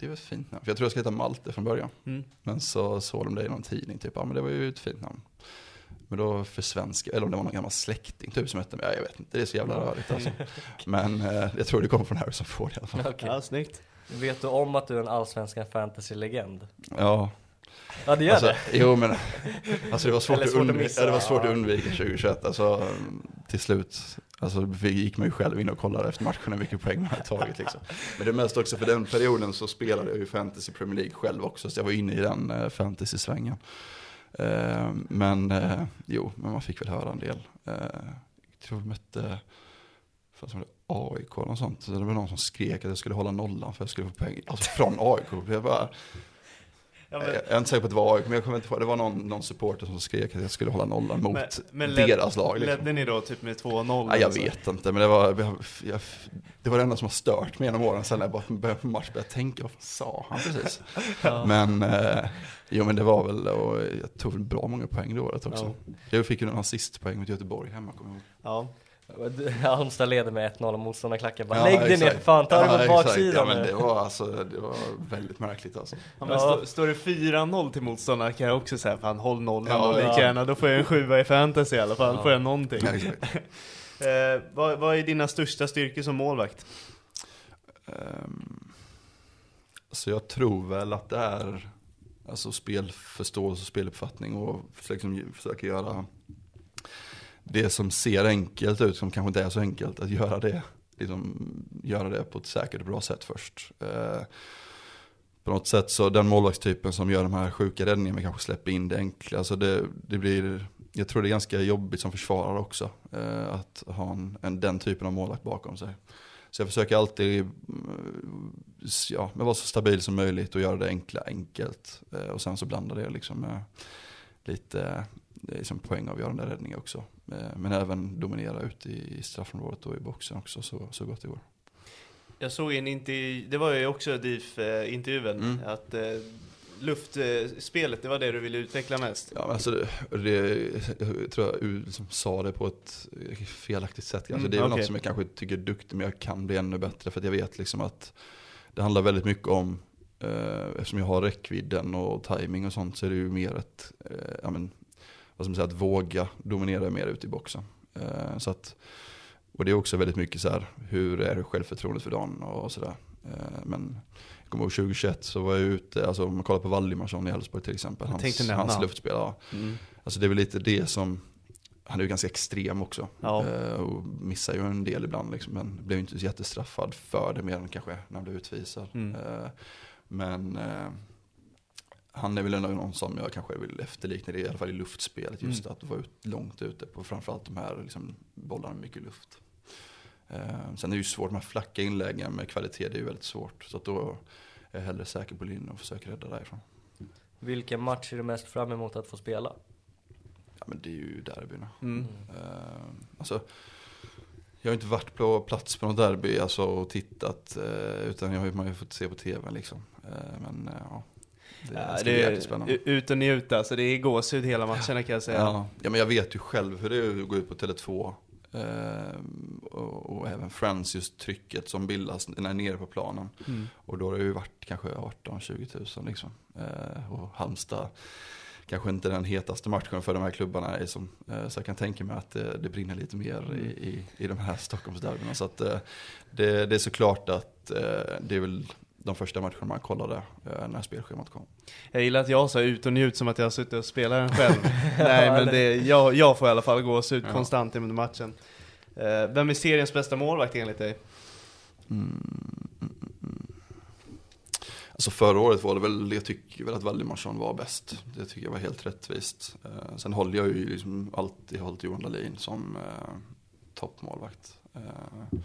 det var ett fint namn. För jag tror jag skulle heta Malte från början.
Mm.
Men så såg de det i någon tidning, typ, ja men det var ju ett fint namn. Men då för svenska, eller om det var någon gammal släkting typ som hette mig, ja, jag vet inte, det är så jävla rörigt alltså. Men eh, jag tror det kommer från Harrison Ford i alla fall.
Okej.
Ja, snyggt.
Vet du om att du är en allsvenskan fantasy-legend?
Ja,
Ja det gör
alltså,
det?
jo men, alltså det var svårt, att,
svårt att
undvika, ja, det var svårt att undvika 2021. Alltså till slut, alltså gick man ju själv in och kollade efter matcherna vilka poäng man hade tagit liksom. Men det mest också för den perioden så spelade jag ju fantasy Premier League själv också, så jag var inne i den eh, fantasy-svängen. Eh, men eh, jo, men man fick väl höra en del. Jag tror vi mötte, som det, AIK eller något sånt. Så det var någon som skrek att jag skulle hålla nollan för att jag skulle få poäng. Alltså från AIK. Jag bara,
men-
jag, är inte säker på att det var AIK, men jag kommer inte ihåg. Det var någon, någon supporter som skrek att jag skulle hålla nollan mot
Men, men led-
deras lag. Liksom.
Ledde ni då typ med 2-0?
Nej, jag
alltså?
vet inte, men det var, jag, jag, det var det enda som har stört mig genom åren. Sen när jag bara började på match började jag tänka, vad fan sa han precis? Men, eh, jo men det var väl, och jag tog väl bra många poäng det året också. Jag fick ju en assistpoäng mot Göteborg hemma, kommer jag ihåg.
Ja.
Halmstad leder med 1-0 och motståndarklackar bara
Ja,
Lägg dig ner för fan, ta
Ja,
på
exakt.
baksidan
Ja, men
nu."
det var alltså, det var väldigt märkligt alltså.
Ja, men
Ja.
stå, står det 4-0 till motståndare kan jag också säga fan håll nollan
Ja,
och lika
ja.
gärna, då får jag en sjua i fantasy i alla fall,
Ja.
får jag någonting. Eh, vad, vad är dina största styrkor som målvakt?
Um, så jag tror väl att det är alltså spelförståelse och speluppfattning och liksom försöka göra det som ser enkelt ut, som kanske inte är så enkelt, att göra det, liksom, göra det på ett säkert och bra sätt först. Eh, på något sätt så den målvaktstypen som gör de här sjuka räddningarna men kanske släpper in det enkla. Alltså det, det blir, jag tror det är ganska jobbigt som försvarare också. Eh, att ha en, en, den typen av målvakt bakom sig. Så jag försöker alltid eh, ja, vara så stabil som möjligt och göra det enkla enkelt. Eh, och sen så blandar det liksom med lite det är liksom poängavgörande räddningar också. Eh, men även dominera ut i, straffområdet och i boxen också så, så gott det går.
Jag såg en intervju, det var ju också DIF-intervjun,
Mm.
att eh, luftspelet, det var det du ville utveckla mest.
Ja, men alltså det, det, jag tror jag liksom sa det på ett felaktigt sätt. Alltså
Mm,
det är
okej.
något som jag kanske tycker är duktig, men jag kan bli ännu bättre. För jag vet liksom att det handlar väldigt mycket om, eh, eftersom jag har räckvidden och timing och sånt, så är det ju mer ett, eh, ja men, vad man säga, att våga dominera mer ute i boxen. Eh, så att, och det är också väldigt mycket så här, hur är det självförtroendet för dagen och sådär. Eh, men jag kommer ihåg 2021 så var jag ute, alltså om man kollar på Valdimarsson i Elfsborg till exempel, hans, hans
han.
luftspel. Ja.
Mm.
Alltså det är väl lite det som, han är ju ganska extrem också.
Ja.
Eh, och missar ju en del ibland liksom, men blev inte jättestraffad för det mer än kanske när han blev utvisad.
Mm.
Men han är väl ändå någon som jag kanske vill efterlikna det, i alla fall i luftspelet. Just
Mm.
att vara ut, långt ute på framförallt de här liksom, bollarna med mycket luft. Eh, sen är det ju svårt med flacka inläggen med kvalitet, det är ju väldigt svårt. Så att då är jag hellre säker på linjen och försöker rädda därifrån.
Vilken match är du mest fram emot att få spela?
Ja men det är ju derbyna.
Mm.
Eh, alltså, jag har inte varit på plats på något derby alltså, och tittat, eh, utan jag har, man har ju fått se på tv liksom. Eh, men eh, ja, det,
är
spännande.
ut och njuta, alltså det är gåshud hela matcherna kan jag säga.
Ja, ja, men jag vet ju själv hur det är att gå ut på Tele2 eh, och, och även Friends, just trycket som bildas när jag är nere på planen.
Mm.
Och då har det ju varit kanske 18-20 tusen liksom. Eh, och Halmstad kanske inte den hetaste matchen för de här klubbarna är som, eh, så jag kan tänka mig att det, det brinner lite mer i, i, i de här Stockholmsderbyna. Så att eh, det, det är såklart att eh, det är väl de första matcherna man kollade eh, när spelschemat kom.
Jag gillar att jag sa ut och njut som att jag har suttit och spelat den själv. Nej men det, jag, jag får i alla fall gåshud
Ja.
konstant under matchen. Eh, vem är seriens bästa målvakt enligt dig?
Mm, mm, mm. Alltså förra året var det väl, jag tycker väl att Valdimarsson var bäst. Det tycker jag var helt rättvist. Eh, sen håller jag ju liksom alltid hållit Johan Dahlin som eh, toppmålvakt. Eh,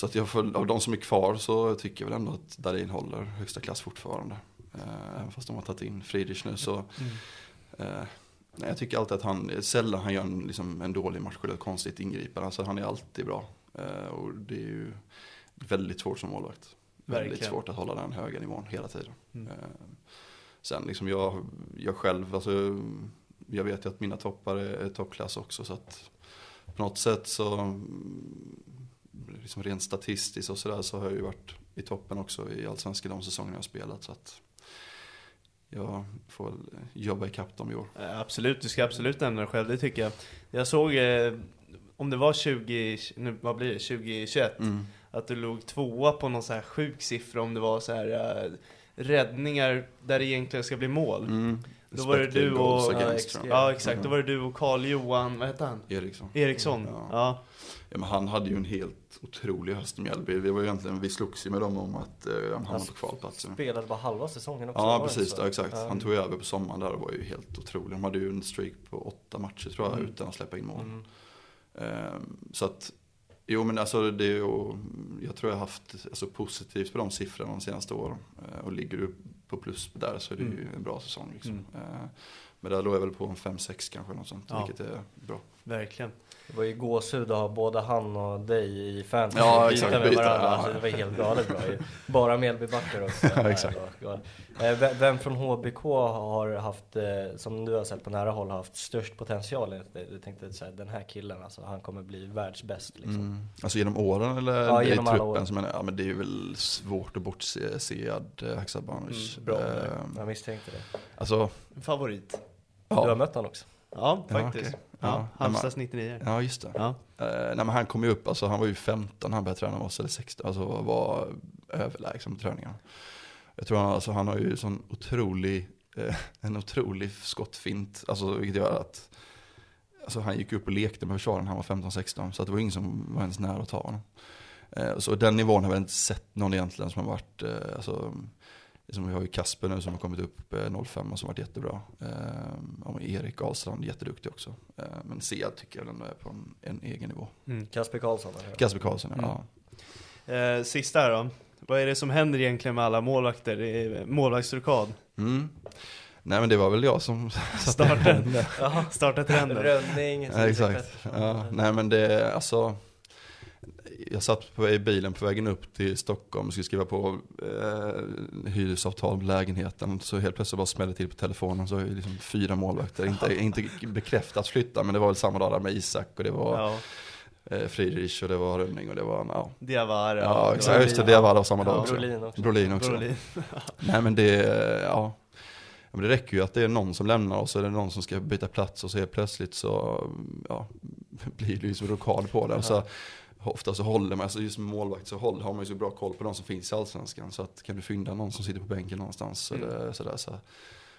så att jag får, av de som är kvar så tycker jag väl ändå att Dahlin håller högsta klass fortfarande. Eh, även fast de har tagit in Friedrich nu så. Eh, nej, jag tycker alltid att han, sällan han gör en, liksom, en dålig match eller konstigt ingripande. Alltså han är alltid bra. Eh, och det är ju väldigt svårt som målvakt. Väldigt
Verkligen.
svårt att hålla den höga nivån hela tiden.
Mm.
Eh, sen liksom jag, jag själv, alltså, jag vet ju att mina toppar är, toppklass också. Så att på något sätt så, mm, liksom rent statistiskt och sådär så har jag ju varit i toppen också i Allsvenskan de säsongerna jag har spelat. Så att jag får jobba ikapp dem i år.
Eh, Absolut, du ska absolut nämna det själv, det tycker jag. Jag såg, eh, om det var 20, nu, vad blir det, 2021,
Mm.
att du låg tvåa på någon så här sjuk siffra om det var så här eh, räddningar där det egentligen ska bli mål.
Mm.
Då var det du och,
ja,
ja exakt, då
Mm.
var det du och Carl Johan, vad hette han?
Eriksson.
Eriksson.
Ja.
Ja.
Ja, men han hade ju en helt otrolig höst i Mjällby. Vi, var ju egentligen, vi slogs ju med dem om att eh, han hamnade på kvalplatsen.
Spelade bara halva säsongen också.
Ja
var
precis, ja, exakt. Han tog över på sommaren där och var ju helt otrolig. De hade ju en streak på åtta matcher tror jag
Mm.
utan att släppa in mål.
Mm.
Ehm, så att, jo men alltså det är ju, jag tror jag har haft alltså, positivt på de siffrorna de senaste åren. Ehm, och ligger du på plus där så är det ju
Mm.
en bra säsong. Liksom.
Mm.
Eh, men där låg jag väl på en 5-6 kanske, något sånt,
Ja.
vilket är bra.
Verkligen.
Det var ju gåshud att ha både han och dig i fantasy
Ja,
byta
exakt,
med
byta,
varandra.
ja.
Alltså, det var helt galet bra ju. Bara Mjällbybackar också.
Ja, exakt.
Eh, ve- Vem från HBK har haft, eh, som du har sett på nära håll, haft störst potential? Du tänkte så här, den här killen alltså, han kommer bli världsbäst liksom.
Mm. Alltså genom åren eller
Ja,
i
genom alla
truppen?
år.
Som är, ja, men det är väl svårt att bortse Sead eh, Haksabanovic.
Mm, bra.
Eh,
Jag misstänkte det.
alltså,
Favorit?
Du har
ja,
mött honom också?
Ja,
Ja,
faktiskt.
okej.
Ja,
Ja,
Halmstads 99.
ja, just det.
Ja.
Eh, nej men han kom ju upp, alltså han var ju 15 när han började träna med oss, eller 16, alltså var överlägsen på träningarna. Jag tror han, alltså, han har ju sån otrolig, eh, en otrolig skottfint, alltså vilket gör att Alltså han gick upp och lekte med försvaren när han var 15-16, så det var ingen som var ens nära att ta honom. Eh, så den nivån har vi inte sett någon egentligen som har varit, eh, alltså, liksom, vi har ju Kasper nu som har kommit upp eh, 05 och som varit jättebra. Eh, Erik Ahlstrand, jätteduktig också. Eh, men Sead tycker jag ändå är på en, en egen nivå.
Mm.
Kasper Karlsson? eller?
Kasper Karlsson,
Mm.
ja.
Eh, sista här då. Vad är det som händer egentligen med alla målvakter? Målvaktsrokad.
Mm. Nej men det var väl jag som satte
Starten.
Jaha.
Starta trenden.
Rönning,
Ja, exakt. Ja, nej men det, alltså. Jag satt på, i bilen på vägen upp till Stockholm och skulle skriva på eh, hyresavtal med lägenheten. Så helt plötsligt bara smällde till på telefonen så är det liksom fyra målvakter. Inte, inte bekräftat flytta men det var väl samma dag där med Isak och det var
Ja,
eh, Friedrich och det var Rönning och det var, ja.
Diawara.
Ja exakt, just det, det var det samma dag
Ja,
också.
Brolin också.
Brolin också.
Brolin.
Nej men det, ja. Men det räcker ju att det är någon som lämnar är det någon som ska byta plats och så helt plötsligt så ja, blir det ju som rokad på den. Så ofta så håller man, alltså just som målvakt så håller, har man ju så bra koll på de som finns i Allsvenskan. Så att kan du fynda någon som sitter på bänken någonstans
Mm.
eller sådär så.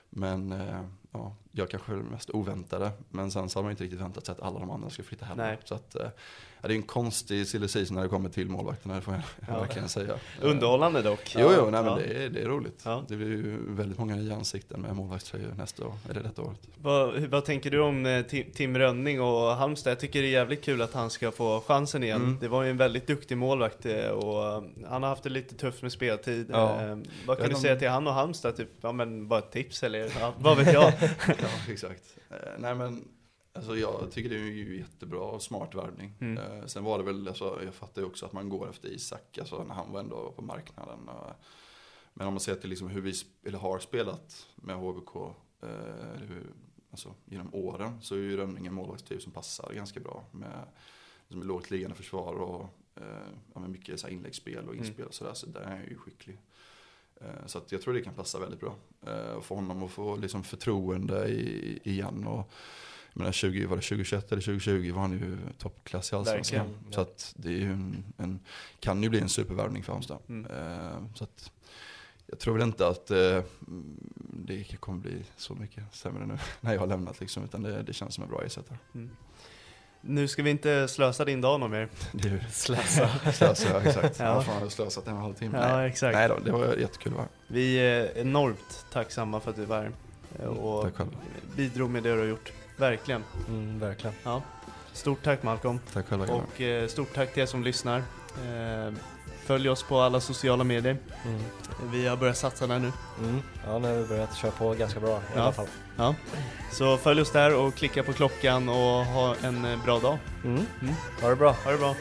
Men eh, ja, jag kanske är den mest oväntade. Men sen så har man inte riktigt väntat sig att alla de andra ska flytta hem.
Nej.
Så att, eh, ja, det är en konstig silly när det kommer till målvakterna, det får jag
Ja.
verkligen säga.
Underhållande dock.
Jo, jo, nej, men det, är, det är roligt.
Ja.
Det blir ju väldigt många nya ansikten med målvaktströjor nästa år, eller detta året.
Vad, vad tänker du om eh, Tim, Tim Rönning och Halmstad? Jag tycker det är jävligt kul att han ska få chansen igen.
Mm.
Det var ju en väldigt duktig målvakt eh, och han har haft det lite tufft med speltid.
Ja.
Vad kan du säga till han och Halmstad? Typ, ja men bara ett tips eller vad vet jag?
ja, exakt. Eh, nej men, alltså jag tycker det är ju jättebra och smart värvning.
Mm.
Eh, sen var det väl, alltså, jag fattar ju också att man går efter Isak, alltså när han var ändå på marknaden. Eh, men om man ser till liksom hur vi eller har spelat med HBK, eh, hur, alltså, genom åren, så är ju Rönning en målvaktstyp som passar ganska bra. Med liksom, lågt liggande försvar och eh, ja, med mycket så här, inläggsspel och inspel och sådär. Så där är han ju skicklig. Eh, Så att jag tror det kan passa väldigt bra. Eh, Och för honom att få liksom förtroende i, igen. Och, jag menar 20, var det 2021 eller 2020 var han ju toppklass i Allsvenskan. Så att det är ju en, en, kan ju bli en supervärvning för Halmstad.
Mm.
Eh, Så att jag tror väl inte att eh, det kommer bli så mycket sämre nu när jag har lämnat liksom. Utan det, det känns som en bra ersättare.
Nu ska vi inte slösa din dag någon mer.
Ju
Slösa.
slösa, exakt.
Ja.
Ja. fan, jag har slösat en och en halv timme.
Ja,
Nej.
exakt.
Nej då, det var jättekul att vara.
Vi är enormt tacksamma för att du var här eh, och
Tack själv.
bidrog med det du har gjort. Verkligen.
Mm, verkligen.
Ja. Stort tack Malcolm.
Tack grabbar.
Och eh, stort tack till er som lyssnar. Eh, följ oss på alla sociala medier.
Mm.
Vi har börjat satsa där nu.
Mm. Ja, nu har vi börjat köra på ganska bra i
Ja.
alla fall.
Ja. Så följ oss där och klicka på klockan och ha en eh, bra dag.
Mm.
Mm.
Ha det bra.
Ha det bra.